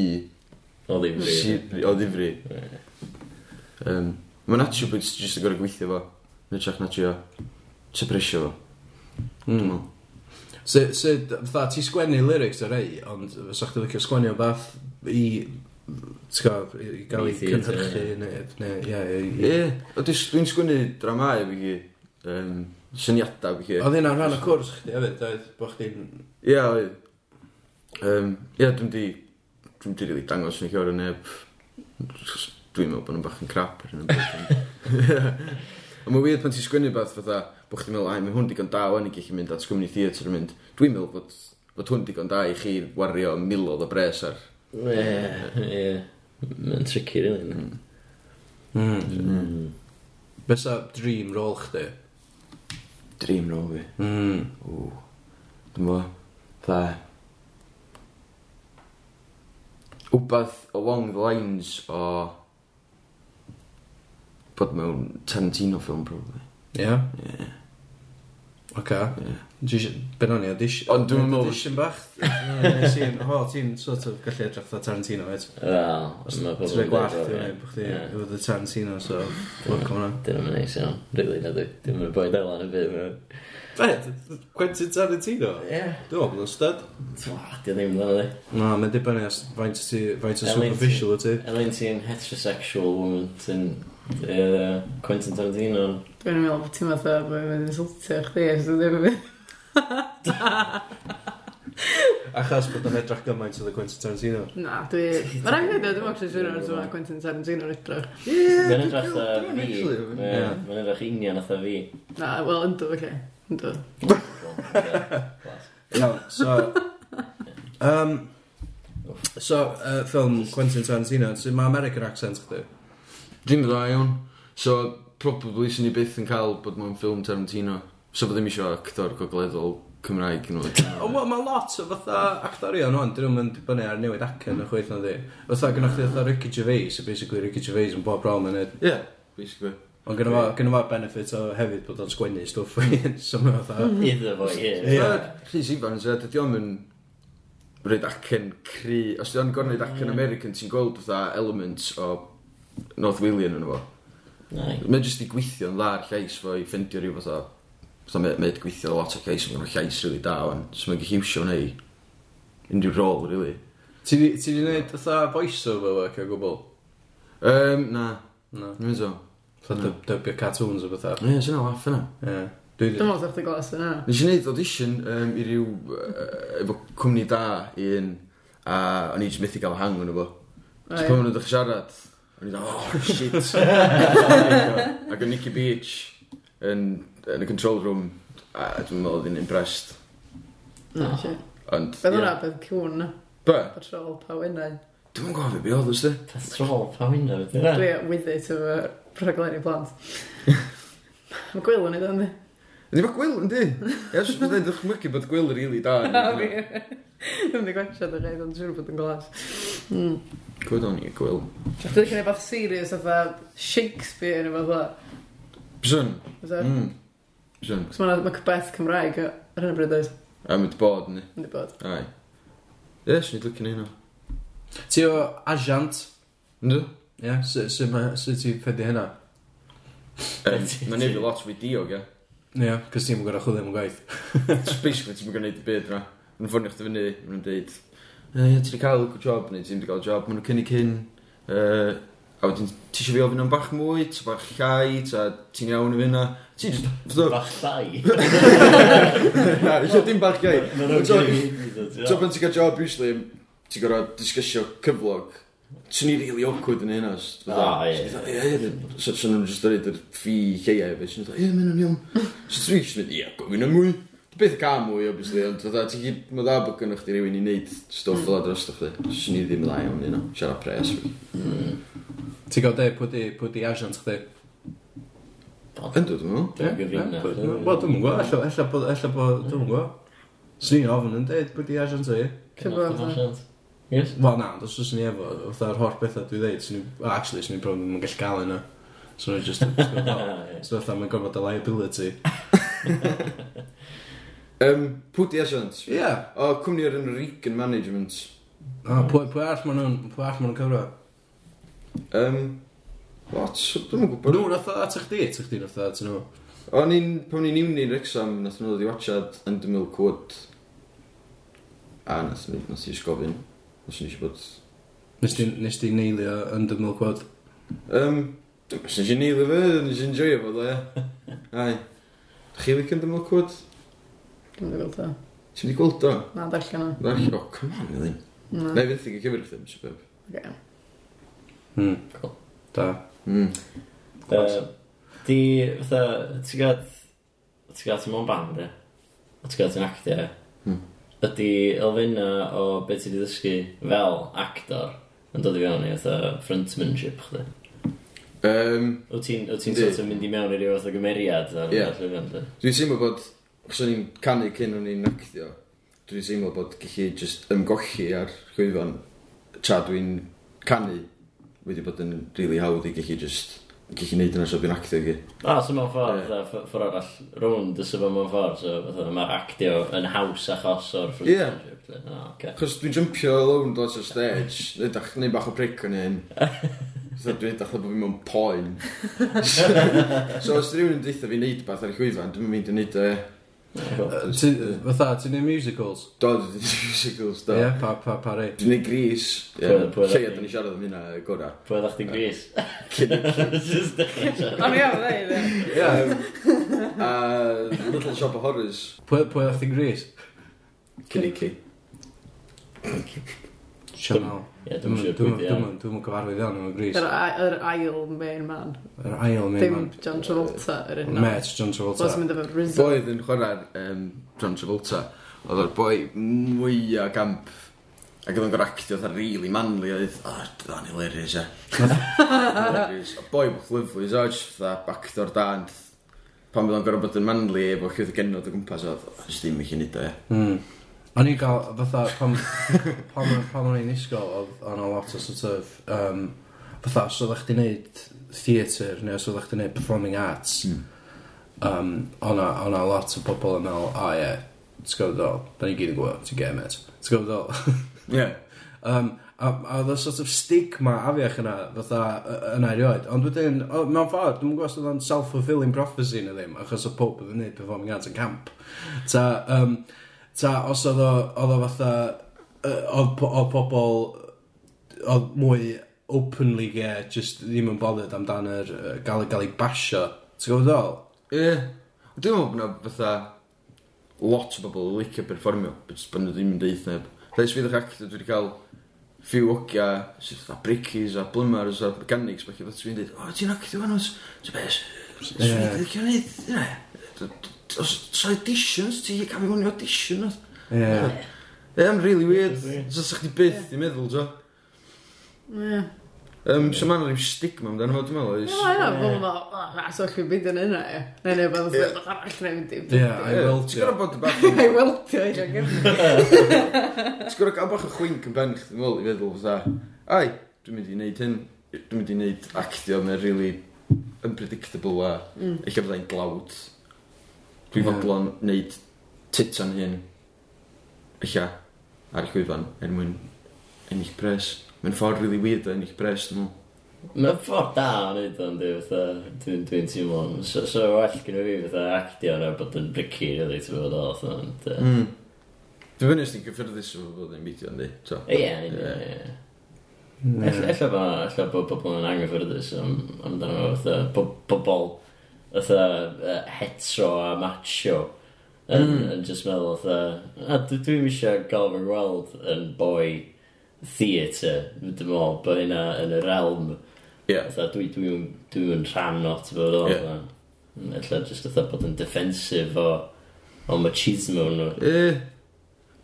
O ddifri. O ddifri. Um, Mae'n atio bod ti'n jyst yn gorau gweithio fo. Mae'n trach na trio sepresio fo. Mm. So, so, fatha, ti sgwennu lyrics ar ei, ond fysa chdi licio sgwennu o fath i i gael ei cynhyrchu neu, neu, ie, ie. Ie, dwi'n sgwynnu dramau fi chi, um, syniadau fi chi. Oedd hynna'n rhan o cwrs chdi hefyd, oedd bod chdi'n... Ie, oedd. Um, ie, dwi'n di, dwi'n di rili dangos yn llior o neb, dwi'n meddwl bod nhw'n bach yn crap ar hyn o A Mae'n weird pan ti'n sgwynnu beth fatha, bod chdi'n meddwl, ai, mae hwn digon da, o'n i gallu mynd at sgwmni theatr yn mynd, dwi'n meddwl bod, bod hwn digon da i chi wario milodd o bres ar Ie, ie. Mae'n tricky rili. Mm. Mm. Mm. Dream role chdi? Dream role fi? Mm. Ww. Dwi'n bo. Tha. Wbath along the lines o... Bod mewn Tarantino film, probably. Ie? Yeah. Ie. Yeah. Oce. Dwi. Ben o'n i audition... Ond dwi'n meddwl... Audition bach. <laughs> Ti'n... Ho, ti'n sort of gallu edrych fatha Tarantino, et? Wel, os mae pobl... Ti'n gwallt, ti'n gwneud bod chdi efo the Tarantino, so... Fuck o'na. Dyn nhw'n neis iawn. Really, na dwi. Dwi'n mynd boi dela yn y byd. Fed? Quentin Tarantino? Ie. Dwi'n meddwl yn stud. Dwi'n ddim dda, dwi. Na, mae'n dibynnu as faint o superficial o ti. Elin ti'n heterosexual woman, ti'n Ie. Quentin Tarantino. Dwi'n meddwl bod ti'n fatha bod yn mynd insultio chdi, os dwi'n ddim yn mynd. Achos bod yn edrych gymaint oedd y Quentin Tarantino. Na, dwi... Mae'n rhaid i ddweud, dwi'n actually siŵr o'r dwi'n Quentin Tarantino yn edrych. Mae'n edrych a fi. Mae'n edrych union atha fi. Na, wel, ynddo, oce. Ynddo. Iawn, so... Um, so, uh, ffilm Quentin Tarantino, sy'n ma American accent chdi? Ddim dda iawn. So, probably sy'n ni byth yn cael bod mewn ffilm Tarantino. So, bod ddim eisiau actor gogleddol Cymraeg yn oed. Wel, mae lot o fatha actorion o'n, dyn nhw'n dibynnu ar newid acen y chweith na di. Fatha gynnwch chi fatha Ricky Gervais, a basically Ricky Gervais yn bob rol yn edrych. Ie, basically. Ond gyda fo, gyda fo benefit o hefyd bod o'n sgwennu stwff o'i hyn, <laughs> so mae fatha... Mhm. Iddo fo, ie. Ie, Rhys Ifan, so dydy o'm mynd rhaid acen cry, os dydy o'n gorneud acen American, ti'n gweld fatha elements o North William yn efo. Mae'n jyst i gweithio yn dda'r llais fo i ffeindio rhyw fatha. Fatha mae wedi gweithio lot o llais, mae'n llais rili da o'n. So mae'n gallu iwsio neu unrhyw rôl, rili. Ti di wneud fatha voice-over work o gwbl? Um, na. Na. Dwi'n meddwl. Fatha dybio cartoons o fatha. Ie, sy'n laff yna. Ie. Dwi'n meddwl ddech chi glas yna. Nes i wneud audition um, i ryw, uh, efo cwmni da i un, a o'n i jyst methu gael hang yn efo. Ti'n pan nhw'n ddech siarad, O'n i dda, oh, shit. <laughs> Ac o'n Nicky Beach yn, yn y control room, a dwi'n meddwl oedd hi'n impressed. No, shit. Ond... Beth hwnna, beth cwn na? Be? Patrol pa wynau. Dwi'n gofio beth oedd ysdi. E? Patrol pa wynau, beth yna? E? Dwi with it efo rhaglenni plant. <laughs> Mae gwyl yn ei dda, Ydy mae gwyl yn di? Ie, sy'n i'n dweud ychmygu bod gwyl yn rili da. <laughs> Na, fi. Dwi'n mynd i gwachio dy rhaid, ond siwr bod yn glas. Hmm. Gwyd o'n i gwyl. Dwi'n ddechrau beth serious oedd Shakespeare neu fath o. Bysyn. Bysyn. Cos mae'n Macbeth Cymraeg ar hyn o bryd oes. A mynd bod ni. Mynd i bod. Ai. Ie, swn i'n dwi'n hynna. Ti o Asiant? Ynddo? Ie, sut ti ffeddi hynna? Mae'n nefyd lot fwy diog, ie. Ia, cos ti'n gwybod chwilio am y gwaith. <laughs> Basically, ti'n gwneud y byd yma. Mae'n ffonio chdi fyny, mae'n nhw'n dweud, Ie, ti wedi cael job neu ti wedi cael job, mae'n cynnig hyn, uh, a wedyn ti eisiau fi ofyn am bach mwy, ta bach llai, ta ti'n iawn i fyna. Ti'n just... Bach llai? <laughs> Na, eisiau dim bach llai. Ti'n pan ti'n cael job, usually, ti'n gorfod disgysio cyflog Swn i really awkward yn hynna. Ah, ie. So nhw'n just dweud yr ffi lleiau efo. Swn i'n dweud, ie, mae'n yn iawn. <laughs> So dwi'n just mynd, ie, gofyn am mwy. Beth ca mwy, obviously, ond dda, ti'n gyd, mae dda bod gynnwch chi rywun i wneud stwff fel adros dych. Swn i ddim yn dda iawn, you know, siarad pres fi. Hmm. Ti'n gael de, pwy di, pwy di asiant chdi? Yn dod, dwi'n meddwl. Wel, dwi'n gwybod, ella, ella bod, ella bod, dwi'n gwybod. Swn i'n ofyn yn dweud, pwy di asiant o i? Cyfan, Yes? Wel na, os oes ni efo, fatha'r holl bethau dwi ddeud, swn i, well, actually, swn i'n probably yn gallu gael yna. So nhw'n just, so fatha, mae'n gorfod y liability. <laughs> um, pwy di asiant? Ie. Yeah. O, cwmni ar enw Regan Management. O, pwy, pwy arall maen nhw'n, pwy arall maen nhw'n cyfro? Um, what? Dwi'n mwyn gwybod. Nhw'n atho at eich di, ti'n chdi atho at nhw. O'n i'n, pan ni'n iwni exam, nath nhw ddod i wachad Under Milk Wood. A nath nhw, nath nhw'n gofyn. Nes i bod... Nes di nes ti neilio yn dy milk wad? Um, nes i neilio fe, nes i'n joio fo, ie. <laughs> Ai. Chi licio yn dy milk wad? Dwi'n gweld o. Ti'n wedi gweld o? Na, darllen o. Darllen o, come on, Elin. Na. Na i fynd i gyfer ddim, sy'n beb. Oce. Hmm. Cool. Da. Hmm. Uh, di, fatha, ti'n gael, ti'n gael ti'n mewn band, e? Ti'n gael ti'n actio, e? ydy elfenna o beth ti wedi ddysgu fel actor yn dod i fewn i fatha frontmanship chdi? Um, Wyt ti'n ti Yndi. sort of mynd i mewn i ryw fath o gymeriad ar Ie. yeah. llwyfan lle? Dwi'n teimlo bod, os o'n i'n canu cyn o'n i'n actio, dwi'n teimlo bod gallu just ymgolli ar llwyfan tra dwi'n canu wedi bod yn rili really hawdd i gallu just gallu chi yna so fi'n actio gi. A, so mewn ffordd, yeah. ffordd arall rownd y sefo mewn ffordd, so mae'r actio yn haws achos o'r friendship. Ie. Yeah. Okay. Cos dwi'n jumpio alone dod o'r stage, neud bach o bric o'n un. So dwi'n dachlo bod fi mewn poen. <laughs> so os rhywun yn deitha fi wneud beth ar y chwyfan, dwi'n mynd i wneud e. Uh, Fatha, ti'n neud musicals? Do, dwi'n neud musicals, do. Ie, pa, pa, pa rei? Dwi'n neud Gris. Lleia, dwi'n ni siarad am hynna gora. Pwy ddech chi'n Gris? Just dechrau siarad. Ond iawn, dda i A Little Shop of Horrors. Pwy ddech chi'n Gris? Cynnici. Cynnici. Sianel. Ie, dwi'n siŵr pwy di iawn. Dwi'n gyfarwydd iawn am y Gris. Yr er, ail main man. Yr ail main man. Dim John Travolta. yr un Met John Travolta. Bos mynd efo Rizzo. Boedd yn chwarae'r um, John Travolta. Oedd o'r boi mwyaf gamp Ac oedd o'n gorau actio oedd really manly oedd, o, oh, da'n hilarious e. hilarious. O boi bwch lyflu, so, just fatha, backdoor dan. Pan bydd o'n gorau bod yn manly, efo chi oedd genod o gwmpas oedd, jyst ddim eich i nid o, e. Mm. O'n i'n cael, fatha, pam, pam, pam o'n i'n isgol, oedd o'n a lot o sort of, um, fatha, os oeddech chdi neud theatr, neu os oeddech chdi neud performing arts, mm. um, o'n a, lot o bobl yn meddwl, o ie, ti'n gwybod ddol, da ni gyd yn gwybod, ti'n gwybod, mate, ti'n gwybod ddol. <laughs> Ie. Um, a, a oedd y sort of stigma afiach yna, fatha, yna erioed. Ond wedyn, mewn ffordd, dwi'n gwybod oedd o'n self-fulfilling prophecy na ddim, achos o pob oedd yn neud performing arts yn camp. Ta, um, Ta, os oedd o, oedd o fatha, yy, oedd po- oedd pobl, oedd mwy openly gay, just ddim yn bothered amdan yr, uh, gael gael ei basio. Ti'n gwybod ddol? Ie. Dwi'n meddwl bod yna fatha lot o bobl yn licio performio, but just bod nhw ddim yn deith neb. Rhaid sydd ydych actor, dwi wedi cael ffiw ogia, sydd fatha brickies a blymars a mechanics, bach i fath sydd yn dweud, o, ti'n actio fan hwns? Ti'n bes? Swn i'n licio neud, yna os sa auditions ti, gaf i hwn i audition oedd. Ie. Ie, am really weird. Sa sa chdi byth i meddwl, jo. Ie. Um, so mae'n rhyw stigma amdano fo, dwi'n meddwl. Ie, ie, fel ma, a so chi'n mynd yn yna, ie. Neu neu, fel sy'n dod arall neu mynd i. Ie, <laughs> I weltio. Ti'n gwrdd bod y bach... I weltio, ie, gyfer. Ti'n gwrdd gael bach o chwink yn ben chdi, dwi'n meddwl, i feddwl, fatha. Ai, dwi'n mynd i wneud hyn, dwi'n mynd i wneud actio, mae'n really unpredictable a... Mm. Eich byddai'n glawd. Dwi'n fodlon wneud titan hyn eich ar y chwyfan er mwyn ennill pres. Mae'n ffordd really weird o ennill pres, dwi'n meddwl. Mae'n ffordd da o wneud o'n dwi, fatha, dwi'n dwi teimlo. So, so well gen i fi, fatha, actio na bod yn brici, really, ti'n bod o, fatha, ond... Mm. Dwi'n fynnus ni'n gyffyrddus o fod yn beidio, so. Ie, ie, ie. Ella bod pobl yn anghyffyrddus amdano, fatha, bobl... Bo, bo, fatha uh, hetero a macho yn, mm. yn just meddwl fatha a dwi ddim eisiau gael fy ngweld yn boi theatre dwi'n meddwl bod hynna yn y realm yeah. fatha dwi, dwi, dwi rhan o ti'n bod o yeah. Ella just fatha bod yn defensif o o machismo nhw e,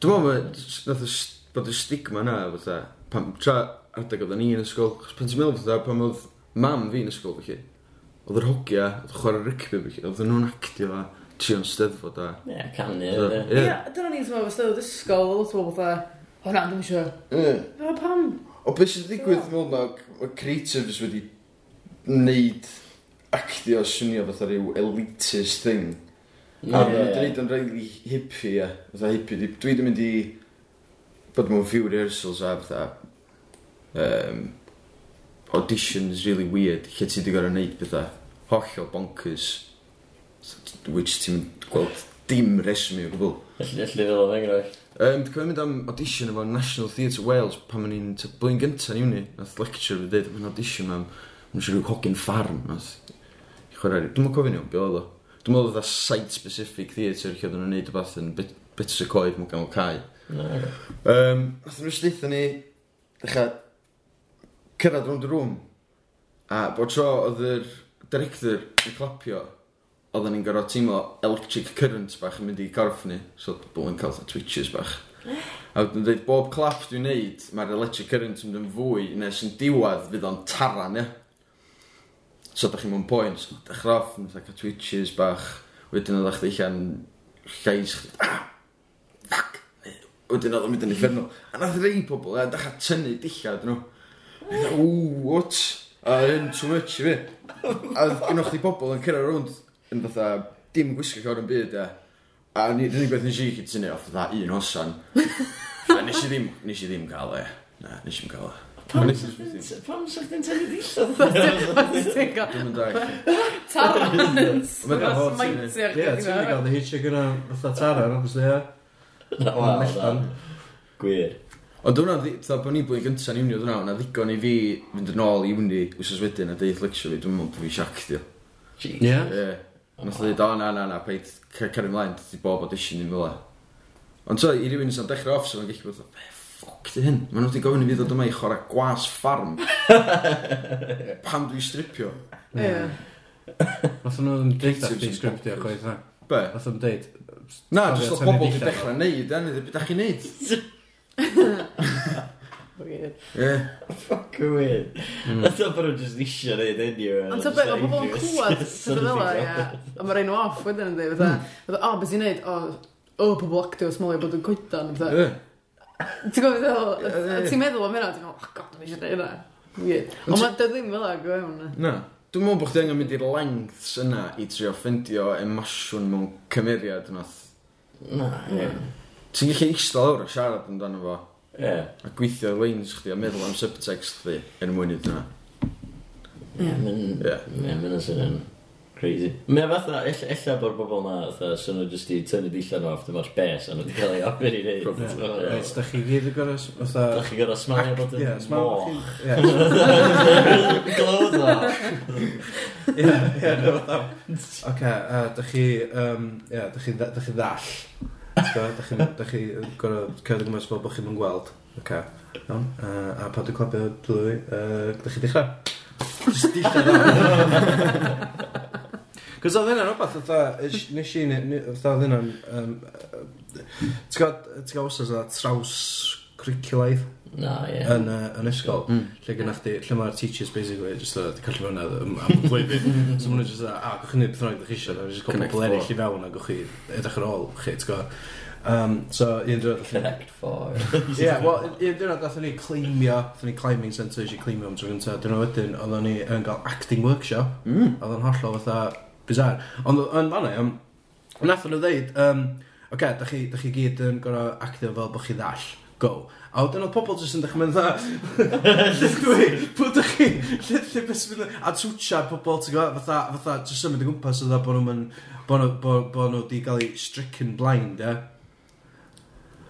dwi'n meddwl nath bod y stigma na fatha pan tra adeg oedd ni yn ysgol pan ti'n meddwl fatha pan oedd mam fi yn ysgol felly oedd yr hogia, oedd chwarae rygbi fi, oedd nhw'n actio a trio'n steddfod a... Ie, canu. Ie, dyna ni'n teimlo fo steddfod ysgol, oedd o fatha, o na, dwi'n siw. Ie. Fel pam? O beth sydd wedi digwydd fel na, mae creatives wedi wneud actio swnio fatha rhyw elitist thing. A maen dweud yn rhaid hippie, ie. Fatha hippie, dwi ddim mynd i bod mewn few rehearsals a fatha... Um, auditions really weird, lle ti wedi gorau wneud bethau hollol bonkers, which ti'n gweld dim resmi o gwbl. Felly fel oedd e enghraifft? Um, Dwi'n mynd am audition efo National Theatre Wales pan ma'n i'n blwyddyn gyntaf yn uni. Nath lecture fi dweud, mae'n audition am, mae'n siŵr hogyn ffarm. Nath, i Chwarae, dwi'n mwyn cofyn iawn, beth oedd o. Dwi'n meddwl oedd site-specific theatre lle oedd nhw'n neud rhywbeth yn bit, bits y coed mwyn gael cae. Um, nath nhw'n rhywbeth ni, dechrau cyrraedd rownd y rŵm. A bod tro oedd yr director yn clapio, oedden ni'n gorfod teimlo electric current bach yn mynd i gorff ni. So oedd yn cael twitches bach. A wedyn dweud, bob clap dwi'n neud, mae'r electric current yn mynd yn fwy nes yn diwad fydd o'n taran, ia. So da chi mewn poen, so dechrau off, yn cael twitches bach, wedyn oedd chdi allan llais chdi, ah, fuck, wedyn oedd o'n mynd yn effernol. A nath rei pobl, a dechrau tynnu dillad nhw. No Ww, what? A hyn, too much i fi. A gynnwch chi bobl yn cyrra rownd yn fatha dim gwisgo llawer yn byd, ia. A ni, beth nes i chi tynnu, off fatha un hosan. A nes i ddim, nes i ddim cael e. Na, nes e. i ddim cael e. Pam sa'ch ti'n tynnu dillad? Dwi'n mynd dag. Tara! Mae'n smite'r gyda. Ie, ti'n mynd gael dy hitio gyda fatha Tara, obviously, ie. O, melldan. Gwir. Ond hwnna, fatha bod ni'n blwyddyn gyntaf yn iwnio hwnna, na ddigon i fi fynd yn ôl i iwnio wsos wedyn a deith leksio fi, dwi'n meddwl bod fi siac diw. Ie? Ie. Nath o ddeud, o na, na, na, paid cer ymlaen, ti bob audition i'n fila. Ond so, i rywun sy'n dechrau off, sy'n gallu bod, be ffoc di hyn? Maen nhw wedi gofyn i fi ddod yma i chwarae gwas ffarm. <laughs> Pam dwi'n stripio? Ie. Nath nhw'n deud ar ti'n sgriptio, chwaith na. Be? Nath nhw'n deud... Na, jyst oedd pobl wedi dechrau neud, a nid beth chi'n neud. <laughs> Weird. Ie. Fuck a weird. Mm. That's not bod nhw'n just eisiau neud enw. Ond ta beth, mae pobl yn clywed <laughs> sydd fel ia. A mae'r enw off wedyn yn dweud, hmm. fatha, o, beth i'n neud, o, o, pobl actio smolio bod yn coedan, fatha. Ti'n gwybod beth ti'n meddwl am hynna, ti'n meddwl, oh god, mi eisiau neud hynna. Weird. Ond mae dy ddim fel ag o ewn. Na. Dwi'n meddwl bod chdi angen mynd i'r lengths yna i trio ffeindio emosiwn mewn cymeriad yna. Na, ie. Ti'n gallu eistedd lawr a siarad amdano fo. Ie. A gweithio ar leins chdi a meddwl am subtext chdi yn mwyn iddyn nhw. Ie. Ie. Ie, mae'n sy'n crazy. Mae fatha, ella bod bobl na, fatha, sy'n nhw jyst i tynnu dillan off dim o'r bes, a nhw wedi cael ei ofyn i wneud. Reit, da chi gyd yn gorau, fatha... Da chi gorau smalio bod yn moch. Glod <laughs> off. <laughs> Ie, ie, fatha. Oce, da chi, ie, da chi ddall. Dach chi'n chi gorfod cerdded o gwmpas fel bod chi'n mynd gweld. Oce. Iawn. Yy, a pan dwi'n clapio dwy, yy, dach chi dechrau. Just dillad <laughs> o. Cos oedd hynna'n rhywbeth, fatha, nes i, fatha oedd hynna'n, yym, ti'n gwybod, ti'n gwybod, traws cwricwlaidd? no, yeah. yn, uh, yn ysgol, mm. lle gynnach chi, lle mae'r teachers basically just uh, callu fyny am y flwyddyn. <laughs> so maen nhw'n just, a, a, gwch chi wneud beth rhaid ydych eisiau, a just gofyn pobl eraill i fewn a gwch chi edrych ar ôl, chi, ti'n gwybod. Um, so, un diwrnod... Connect for. yeah, <laughs> well, un diwrnod ddatho ni cleimio, ddatho ni climbing centre eisiau cleimio am tro gyntaf. Dyna wedyn, oedden ni yn cael acting workshop, mm. oedd yn hollol fatha bizar. Ond yn fanna, um, nath nhw ddeud, um, oce, okay, da chi, da chi gyd yn gorau actio fel bod chi ddall, go. A wedyn oedd pobl jyst yn dechrau mynd dda. lle dwi, pwy dych chi, lle, lle beth sy'n mynd, a twtsia pobl, ti'n gwybod, fatha, fatha, jyst symud o gwmpas oedd bod nhw'n, bod nhw wedi cael ei stricken blind, e.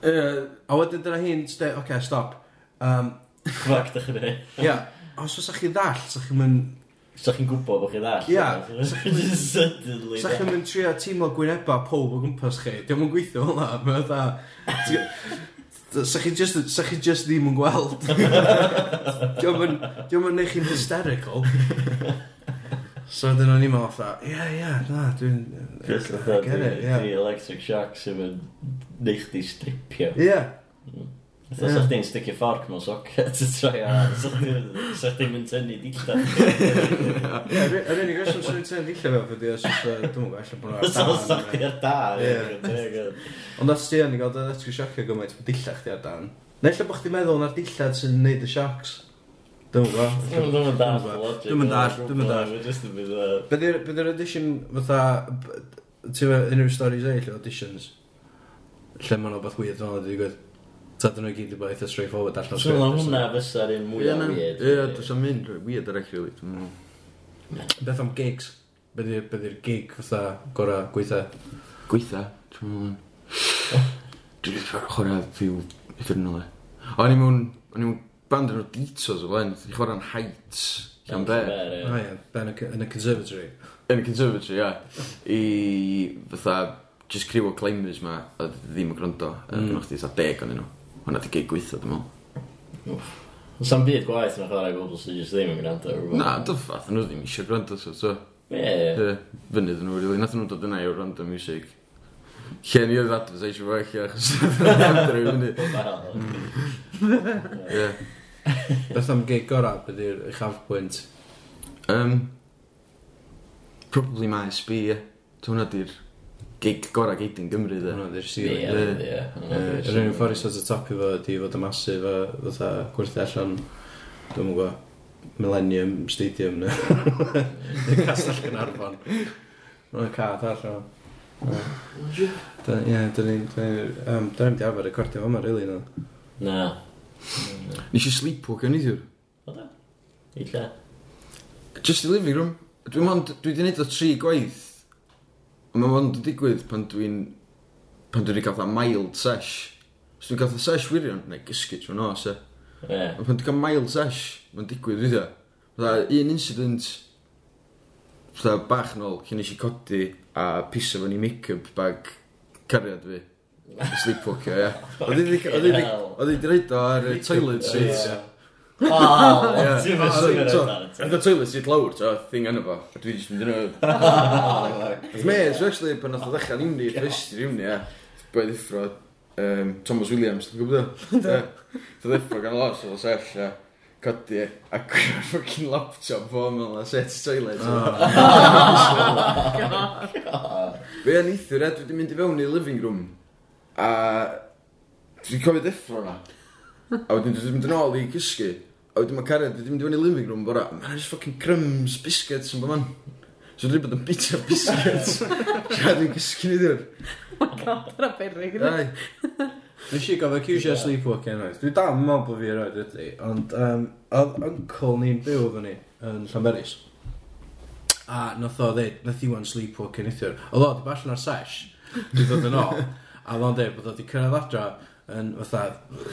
Uh, a wedyn dyna hi'n, oce, okay, stop. Um, Fuck, dych chi. ei. Ia, os oes chi ddall, sa chi'n mynd... Sa'ch chi'n gwybod bod chi ddall? Ia. Sa chi'n mynd trio teimlo gwyneba pob o gwmpas chi. Diolch yn gweithio hwnna, mae o dda... Sa chi just, sa chi just ddim yn gweld. <laughs> Diolch yn neud chi'n hysterical. So dyn nhw'n i'n fatha, ie, yeah, ie, yeah, na, dwi'n... Just the thought, the electric shock sy'n mynd neud chdi stripio. Ie. Yeah. Mm. Fatha yeah. sa'ch di'n sticio fforc mewn socket y troi a <laughs> sa chdi'n mynd tynnu dillad. <laughs> Ie, yr unig reswm sy'n mynd tynnu dillad fel fyddi os oes, dwi'n gwybod, allan bod nhw'n ar dan. Sa'ch di ar dan. Ond os ti yn i gael dy electric siocio gymaint, mae dillad chdi ar dan. Neu lle bod chdi'n meddwl na'r dillad sy'n neud y siocs. Dwi'n gwybod. Dwi'n mynd all logic. Dwi'n mynd all, dwi'n mynd all. Bydd yr audition fatha, ti'n unrhyw stories eill o auditions, lle mae'n o'r beth wir fel yna wedi digwydd. Ta dyn nhw gyd i bod eitha straightforward allan o'r So sgript, na hwnna fysa'r un Ie, mwyaf na. weird. Ie, dwi'n sy'n mynd weird ar eich rili. Dwi'n Beth am gigs? Be 'di- be 'di'r gig fatha gora gweitha? gweitha. Dwi'n meddwl. Dwi'n meddwl chwarae fyw eternally. O'n i mewn... O'n i mewn band yn o'r Detours o flaen. Dwi'n chwarae'n Heights. Llan Be. Llanber, ie. Ben y c- yn y conservatory. Yn y conservatory, ia. I fatha... Just criw o climbers ma. A ddim yn gwrando. Mm. Mm. Gwnnwch chi fatha deg o'n nhw. Hwna di gig gweithio, dwi'n meddwl. Sa'n byd gwaith na chwarae bobl sydd jyst ddim yn gwrando. Na, dyffath, nhw ddim eisiau gwrando, so, so. Ie. ie. Fynydd nhw, rili. Nath nhw dod yna i random music. Lle ni oedd advertisio fo eich achos <laughs> Andrew fyny. Ie. Beth am gig gorau, beth yw'r uchafbwynt? Um, probably my SB, ie. Dwi'n hwnna di'r gig gorau gig yn Gymru dde. Hwna di'r ceiling Ie, ie. Yr un ffordd i sort of topi fo, ydi fod y masif a fatha gwerthu allan, dwi'n mwyn gwybod, Millennium Stadium na. <laughs> Castell Gynarfon. Mae'n cad allan. Ie, dyn ni'n... Dyn ni'n di arfer recordio fo yma, rili, no. Na. Nes i sleepwalk yn eithiwr. O da? Just i living room. Dwi'n dwi wedi gwneud o tri gwaith Mae hwn yn digwydd pan dwi'n... pan dwi'n cael mild sesh. Os dwi'n cael sesh wirion, neu gysgu trwy'n nos, e. Yeah. Ond pan dwi'n cael mild sesh, mae'n digwydd fydda. Fydda un incident, fydda bach nôl, cyn eisiau codi a piso fo'n i make-up bag cariad fi. <laughs> Sleepwalker, ie. Oedd i wedi reid o ar toilet seat. Oedd y toilet sydd lawr, so, thing yna fo. Dwi ddim yn dynnu. Oedd mes, actually, pan nath o ddechrau niwni, ffrist i niwni, e. Bwyd ddeffro, Thomas Williams, ti'n gwybod o? Dwi'n ddeffro gan los, oedd o sell, e. Codi, a gwneud ffocin laptop fo mewn oh. <laughs> a set toilet. Fe yn eithio, e? dwi wedi mynd i fewn i living room. A dwi'n cofio ddeffro na. A wedyn dwi'n mynd yn ôl i gysgu, A wedyn mae'n cario, dwi'n mynd i fyny living room bora, mae'n just fucking crumbs, biscuits yn bod man. So dwi'n bod yn bita biscuits. <laughs> Siad dwi'n gysgu ni ddiwr. Oh my god, dyna berig. Ai. Nes i gofio cwsio sleepwalking oed. Dwi dal yn meddwl bod fi roed ydy, ond um, oedd uncle ni'n byw fyny yn Llanberis. A nath o ddeud, nath i wan sleepwalking eithiwr. Oedd o, di allan ar sesh, di ddod yn ôl. A oedd o'n dweud bod o di cyrraedd adra, yn fatha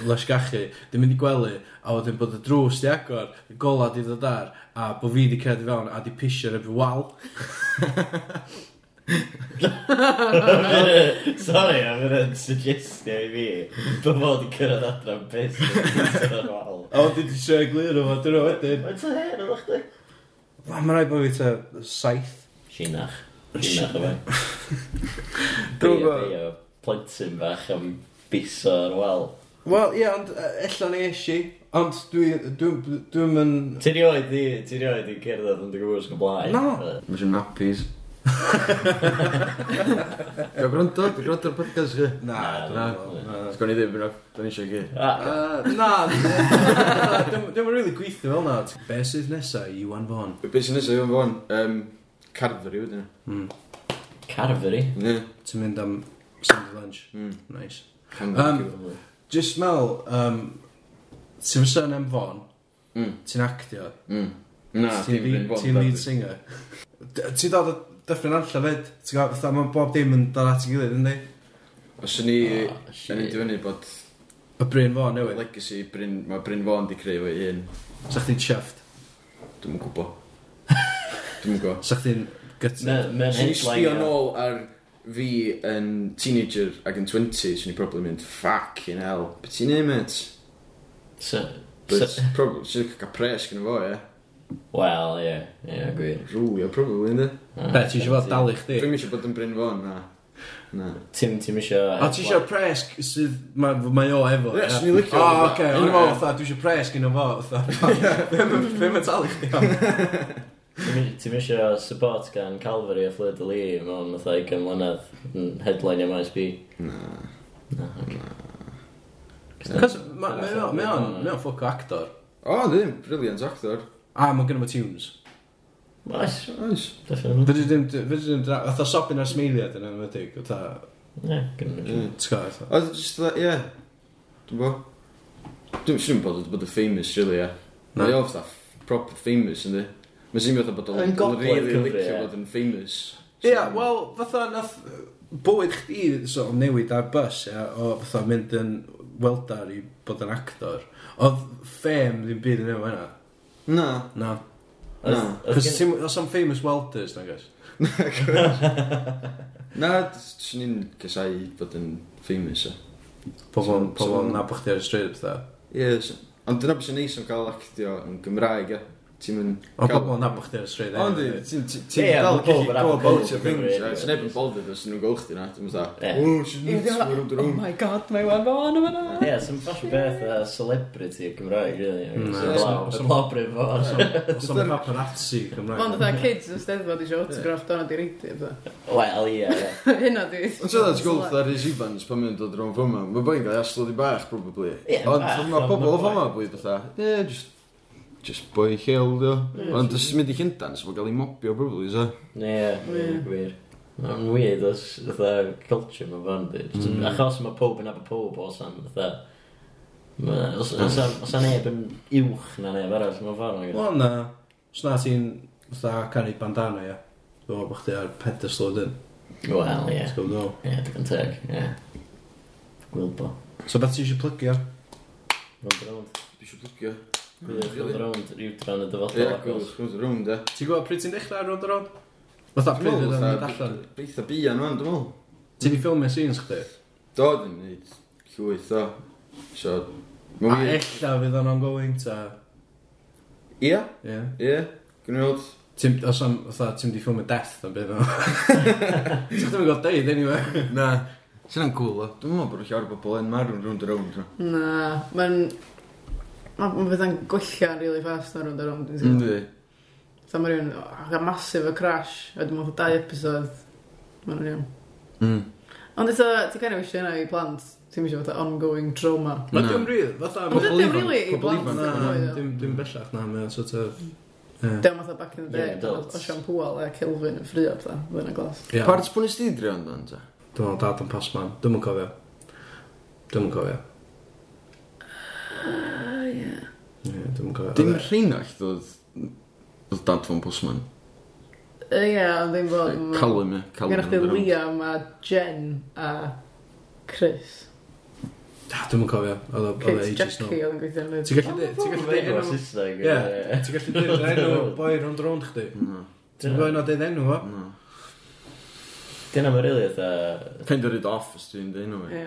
lysgachu, di mynd i gwely, a wedyn bod y drws di agor, gola di ddod ar, a bod fi di cedd i fewn a di pisio ar y wal. <laughs> Sorry, a fydd yn suggestio i fi bod fod i cyrraedd adran pus ar y wal. A wedyn di sio glir o fo, dyn nhw wedyn. Mae'n ta hen oedd chdi? Mae'n rhaid bod fi ta saith. Sinach. Sinach <laughs> o fe. Dwi'n gwybod. Plentyn bach am biso ar wal. Wel, ie, ond uh, ella ni eisi. Ond dwi'n dwi, dwi, dwi yn... Ti rioed i, ti rioed i cerdded yn dy gwrs go blaen. No. Mae sy'n nappies. Dwi'n gwrando, dwi'n gwrando ar podcast chi. Na, na. Sgwn i ddim, e, dwi'n eisiau gyd. Na, dwi'n rili gweithio fel na. Be sydd nesa i Iwan Fon? Be sydd nesaf i Iwan Fon? Um, Carferi wedyn. Mm. Carferi? Ie. Ti'n mynd am Sunday lunch. Mm. Nice. Um, just mel, um, ti'n fysa am fon, mm. ti'n actio, mm. Na, ti'n lead, ti lead singer. Ti'n dod o dyffryn allan fyd, ti'n gwybod, fatha mae bob dim yn dod at ei gilydd, yndi? Os ni, oh, yn ei dyfynu bod... Y Bryn Fawn, newydd? Legacy, Bryn, mae Bryn Fawn di creu o'i un. Sa chdi'n chuffed? Dwi'n gwybod. <laughs> Dwi'n gwybod. Sa chdi'n gytid? Mae'n headliner. Sbio nôl ar fi yn teenager ac yn 20, swn i'n probably mynd, fucking hell, beth ti'n ei, mate? So, But, so... <laughs> probably, swn i'n cael pres gyda fo, ie. Wel, ie, ie, mm. gwir. Rwio, probably, ynddi? Ah, be, ti eisiau fod dalu chdi? Dwi'n eisiau bod yn Bryn Fon, na. Na. Tim, tim eisiau... O, ti eisiau pres sydd mae o efo? Ie, swn i'n licio. O, oce, o'n i'n meddwl, dwi eisiau pres gyda fo, fatha. Fe mae'n talu chdi, <laughs> Ti'n misio support gan Calvary a Fleur de Lee mewn fatha i gymlynedd yn headline am ISB? Na. Na, Cos mae o'n o actor. O, ddim, brilliant actor. A, mae gynnu i tunes. Oes. Oes. Fyddi ddim, fyddi ddim, fatha sobyn ar smeiliad yn ymwydig, fatha... Ne, gen i ddim. T'god? Oedd just that, ie. Dwi'n bo. Dwi'n siŵr bod bod y famous, really, ie. Na. Mae o fatha proper famous, ynddi. Mae'n swnio fatha bod o'n Yn gogledd rili Cymru, licio ie. bod yn famous. Ie, Ia, wel, fatha nath bywyd chdi so, newid ar bus, ia, o fatha mynd yn weldar i bod yn actor. Oedd ffem ddim byd yn efo hynna. Na. Na. Na. Cos Cos... os am famous welders, na gos? <laughs> Na, swn i'n casau bod yn famous. e. Pobl So- so- pobl na chdi ar y stryd, fatha. Ie, s- ond dyna beth sy'n neis am gael actio yn Gymraeg, ie ti'n mynd... O bobl yn abych chi'n straight there. Ond ti'n dal gallu go about your things. Ti'n neb yn bothered os nhw'n gwelch di na. Ti'n mynd dda, oh my god, mae wan fo fan yma na. Ie, sy'n ffasio beth a celebrity Cymraeg, really. Os yn lobryf fo. Os yn paparazzi Cymraeg. Ond dda, kids yn steddfod eisiau autograff dan di reidi. Wel, ie. ie. <laughs> Hynna di. Ond ti'n dda, ti'n ar Rhys resibans pan mynd dod rhwng fyma. Mae boi'n gael aslo di bach, probably. Ond mae pobl o fyma bwyd fatha, ie, just just boi lleol, dio. Ond os mynd i Llundan, so mae'n gael ei mobio, probably, so. Ie, gwir. Mae'n weird os, fatha, culture mae'n fan, di. Mm. Achos mae pob yn efo pob os am, fatha, Os yna neb yn uwch na neb arall, mae'n fan o'n Wel, na. Os na ti'n, fatha, canu bandana, ia. Dwi'n meddwl bod chdi ar pedestal o dyn. Wel, ie. Ti'n gwybod nhw? Ie, digon teg, ie. Gwylbo. So beth ti eisiau plygio? Rond round. Dwi eisiau plygio? Gwyliwch yn rownd, rhywdran y dyfodol Ie, agos. gwrs, rwnd e. Ti'n gwybod pryd ti'n dechrau rownd roed rownd? ôl? Fatha Dwi'n pryd meddwl, ydyn ni'n fatha, allan. Beitha bian nhw'n, dwi'n meddwl. Ti di ffilmio scenes chdi? Do, dwi'n neud llwyth o. So, A mae'n wir. ella fydd o'n ongoing ta. Ie, Ie. ie, gwneud. Ti'n, os am, fatha, ti'n di ffilmio death <laughs> yn bydd o. Ti'n ddim yn gael deud, anyway. Na, sy'n cool o. Dwi'n meddwl bod llawer o bobl yn marw'n rwnd y rownd. Na, mae'n Mae'n Mae fydda'n gwyllio'n really fast ar hwnnw, ar teimlo. Ynddi. Ta mae rhywun, a masif y crash, a dwi'n meddwl dau episod, mae'n rhywun. Mm. Ond eto, ti'n kind of eisiau yna i plant, ti'n eisiau fatha ongoing trauma. Na, dim rili, fatha... Ond dim rili i blant. Na, dim bellach na, mae'n sort of... Dim fatha back in the day, o siampwal a Kelvin yn ffrio, fatha, fy'n y glas. Parts pwn i sti ond, dan, ta? Dwi'n meddwl dad yn pas man, dwi'n meddwl cofio. Dwi'n meddwl cofio. Dim e- rheinald ddod Oedd dad fo'n postman. Yy, Ie, ond ddim bod... Calum, ie. Calum. Gennych chi Liam a Jen a Chris. Da, dwi'n mwyn cofio. Oedd o- oedd o Kids ages Jackie nôl. oedd yn gweithio yn y... Ti'n gallu dweud... Ti'n gallu dweud enw... Saesneg. Ie, ti'n gallu dweud enw <laughs> boi rond rond chdi. Na. Ti'n gallu dweud enw enw fo? Na. Dyna mae'n rili oedd a... Kind of rid off, os dwi'n dweud nhw. Ie.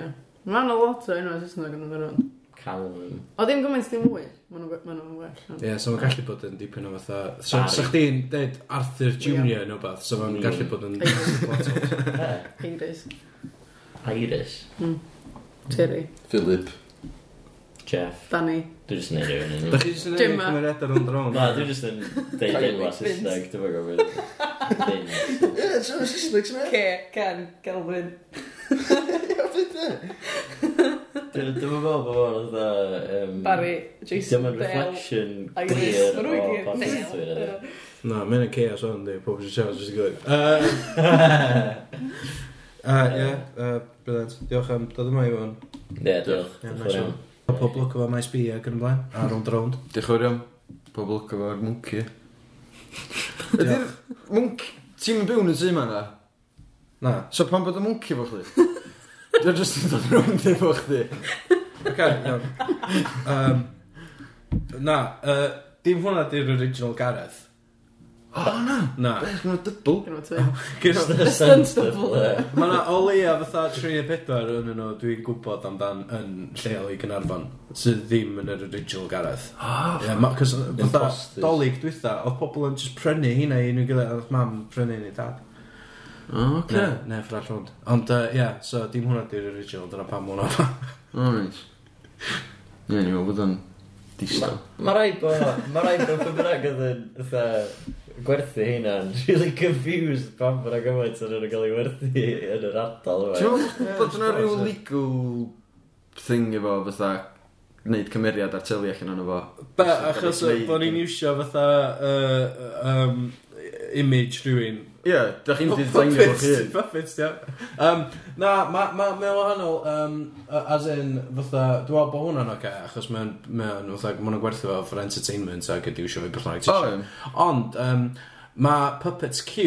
Mae'n a lot o enw Saesneg yn ymwneud. rhan. Calum. O ddim gymaint ddim mwy, maen nhw'n well. Ie, yeah, so mae'n gallu bod yn dipyn o fatha... So, sa chdi'n dweud Arthur Jr yn beth, so mae'n hmm. gallu bod yn... Iris. <laughs> Iris. Hmm. Terry. Philip. Jeff. Danny. Dwi'n just neud rhywun yn... Da chi just yn neud cymeriadau rond ar ond? Na, dwi'n just yn deud enwa Saesneg, dwi'n meddwl. gofyn. Vince. Ie, Saesneg sy'n Ke, Ken, Calvin. <laughs> Ie, beth e? <laughs> Dwi'n meddwl bod o'n fatha... Um, Barry, Jason Bell. Dwi'n reflection clear o positive. Na, mae'n y chaos o'n di, pob sy'n siarad jyst i gwybod. <laughs> Ie, brilliant. Diolch am dod yma i fo'n. Ie, diolch. Mae pob lwc efo maes bi ac yn blaen, a rownd rownd. Diolch o'r iawn. Pob lwc efo'r mwnciau. Ydy'r mwnciau... <laughs> Ti'n byw yn y tŷ ma na? Na. So pan bod y mwnci fo chdi? <laughs> Dwi'n just yn dod rownd efo chdi. Ok, iawn. Um, Na, uh, dim hwnna di'r original Gareth. O, na. Na. Beth yw'n dybl. Gyda ti. Gyrst y stunt double. Mae yna o leia fatha 3 neu 4 yn nhw dwi'n gwybod amdan yn lleol i Gynarfon sydd ddim yn yr original Gareth. Ah, Ie, ma- 'cos fatha Imposters. dolyg dwytha, oedd pobl yn just prynu hynna i unrhyw gilydd, oedd mam prynu ni dad. O, oce. Ne, ne, ffrall hwnd. Ond, ie, uh, yeah, so dim hwnna di'r original, dyna pam hwnna fa. O, reit. Ie, ni'n meddwl bod o'n distaw. Mae rhaid bod, mae rhaid bod pwy bynnag oedd yn, fatha, gwerthu hynna'n really confused pam bod o'n gymaint yn yn cael ei werthu yn yr ardal yma. Ti'n meddwl <laughs> bod yna rhyw legal thing efo, fatha, wneud cymeriad ar tylu allan o'n efo? Be, achos bod ni'n iwsio fatha, uh, um, image rhywun Ie, da chi'n designio fo chi. Puppets, ia. Um, na, mae ma, ma wahanol, um, as in, fatha, dwi'n meddwl bod hwnna'n oce, okay, achos mae'n, mae'n, fatha, mae'n gwerthu fo for entertainment ac ydi wsio fi bythna'n eisiau. Oh, Ond, um, mae Puppets Q,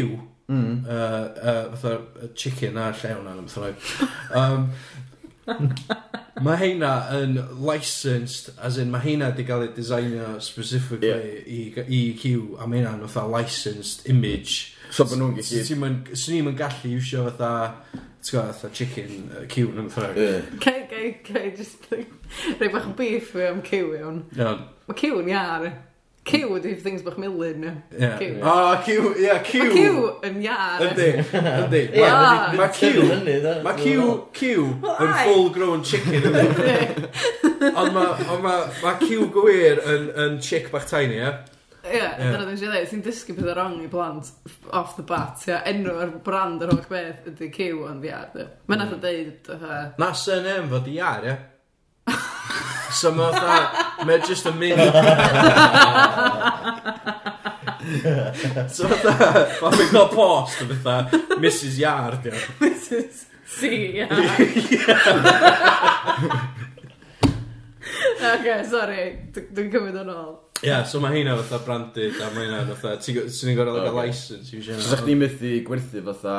mm. uh, uh, fatha, chicken a llewn a'n bythna'n um, mae heina yn licensed, as in mae heina wedi cael ei designio specifically yeah. i, i Q, a mae heina'n fatha licensed image So bod nhw'n gallu... Swn i'm gallu iwsio fatha, ti'n gwybod, fatha chicken, uh, ciwn yn ffrag. Gai, gai, gai, just rei bach o beef fi am ciw iawn. Iawn. Mae ciw'n iar. Ciw ydy things bach milyn. Ie. O, ciw, ie, ciw. Mae ciw yn iar. Yndi, yndi. <laughs> Mae ciw, mae ciw, ciw yn full grown chicken. Ond mae ma, ma ciw gwir yn, yn chick bach tiny, ie. Ie, dyna ddim eisiau dweud, ti'n dysgu pethau wrong i blant off the bat, ia, enw ar brand yr holl beth ydy cyw yn iar, ia. Mae'n nath o deud, fatha... Na surname fod iar, ia. <laughs> So mae fatha, mae'n just yn mynd... <laughs> So fatha, mae'n mynd o post o fatha, Mrs Yard, ia. Mrs C, ia. <laughs> Ok, sorry, dwi'n cymryd o'n ôl. Yeah, so mae hynna fatha branded a mae hynna fatha, ti'n ni'n gorau gael license i fysio'n... So sa'ch ni'n methu gwerthu fatha,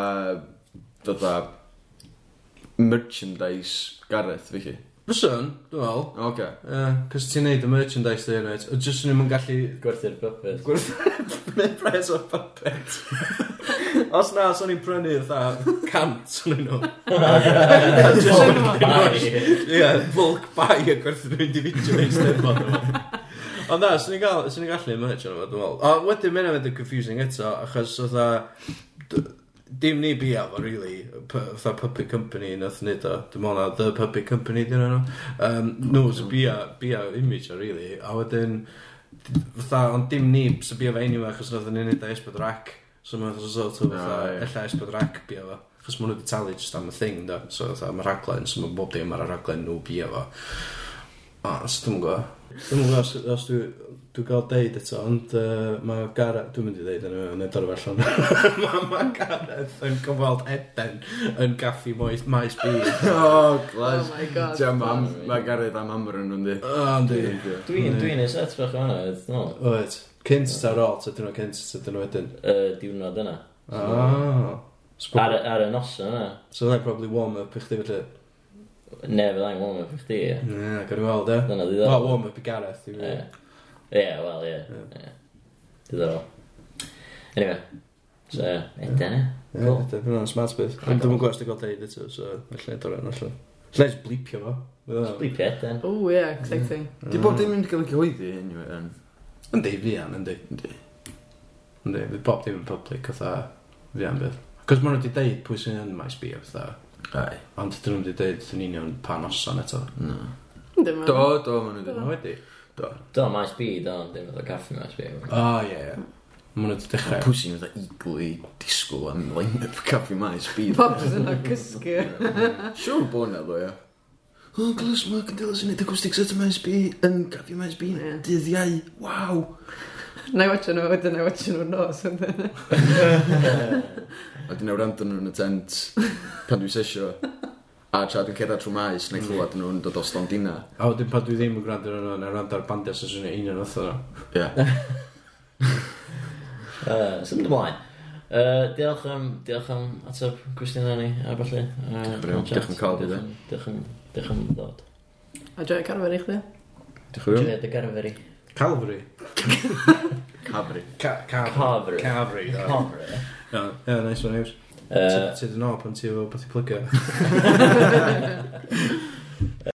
fatha, merchandise Gareth, fi chi? Fyswn, dwi'n meddwl. Oce. Cos ti'n neud y merchandise dy hynny, o jyst ni'n mynd gallu... Gwerthu'r puppet. Gwerthu'r <laughs> pres o puppet. <laughs> Os na, so'n i'n prynu fatha cant o'n nhw. <laughs> Bulk buy. Ie, bulk buy a gwerthu'r individual eistedd. Ond na, swn i'n gael, swn i'n gallu merch o'n efo, dwi'n meddwl. O, wedyn mynd yn confusing eto, achos oedd dim ni bia fo, really, fatha Puppet Company nath nid o, dim ond The Puppet Company dyn nhw. Um, nhw sy'n bia, bia image o, really, a wedyn, fatha, ond dim ni sy'n bia fo anyway, achos nath o'n unig o Esbyd Rac, so mae'n sort o, fatha, ah, ella Esbyd Rac bia fo. Achos maen nhw wedi talu just am y thing, da, so fatha, mae raglen, so mae bob dim ar y raglen nhw bia fo. O, os dwi'n gwybod. Dwi'n gwybod os, os dwi... Dwi'n gael deud eto, ond uh, mae Gareth, dwi'n mynd i ddeud yn y nid o'r mae <laughs> ma Gareth yn gyfweld Eden yn gaffi maes, maes <laughs> bu. oh, glas. Oh my god. Tia, mam, mae Gareth am amr yn hwnnw. O, ynddi. Dwi'n dwi'n ei set bach o'na, oedd. Oed. Cynt ta'r ot, ydyn nhw cynt, ydyn nhw wedyn. Diwrnod yna. Ah. Ar y noson yna. So, that's probably warm-up i chdi felly. Ne, fydd angen warm-up i chdi, ie. Ie, gan i weld, e. Dyna ddiddorol. Wel, warm-up i Gareth, i fi. Ie, wel, ie. Diddorol. Anyway, so, eden, e. Ie, eden, fydd hwnna'n smart beth. Ond dwi'n gwybod os dwi'n gael deud eto, so, felly, dorau yn allan. Allai just blipio fo. Blipio eden. O, ie, exciting. Di bod dim yn cael ei gyhoeddi, anyway, yn... Yndi, fi am, yndi. Yndi. Yndi, fydd bob dim yn public, fatha, fi am beth. Cos maen nhw wedi deud pwy sy'n yn maes bi, fatha. Ai. Ond dyn nhw wedi dweud yn union pa noson eto. No. Dim ond. Do, do, maen nhw'n dweud nhw wedi. Do. Do, maes bi, do, dim oedd o caffi maes bi. O, ie, ie. Maen wedi dechrau. Pwysi nhw'n dweud igl i disgwyl am line-up caffi maes bi. Bob jyst yn cysgu. Siwr bod na, ddo, ie. O, glas, mae Candelas yn neud acoustics at maes bi, yn caffi maes bi, dydd iau, waw. Na i watcha nhw, wedyn na i watcha nhw'n nos. Wedyn na'i wrando nhw yn y tent pan dwi'n sesio. A tra dwi'n cerdded trwy maes, neu mm. clywed nhw'n dod o stondina. A wedyn pan dwi ddim yn gwrando nhw, na'i rand ar bandiau sy'n swnio un union otho nhw. Ie. <laughs> Symud ymlaen. Uh, diolch am, diolch am ateb cwestiynau ni a falle. Uh, diolch am cael fi. Diolch am diolch am ddod. A joio carfer i chdi? Diolch yn fawr. Joio dy garfer. Calvary. Cafri. Ca- Cafri. Cafri. Cafri. Ie, Cofre. nice one, Iws. Yy, Ti- Ti dyn o pan ti o beth i plygio. <laughs>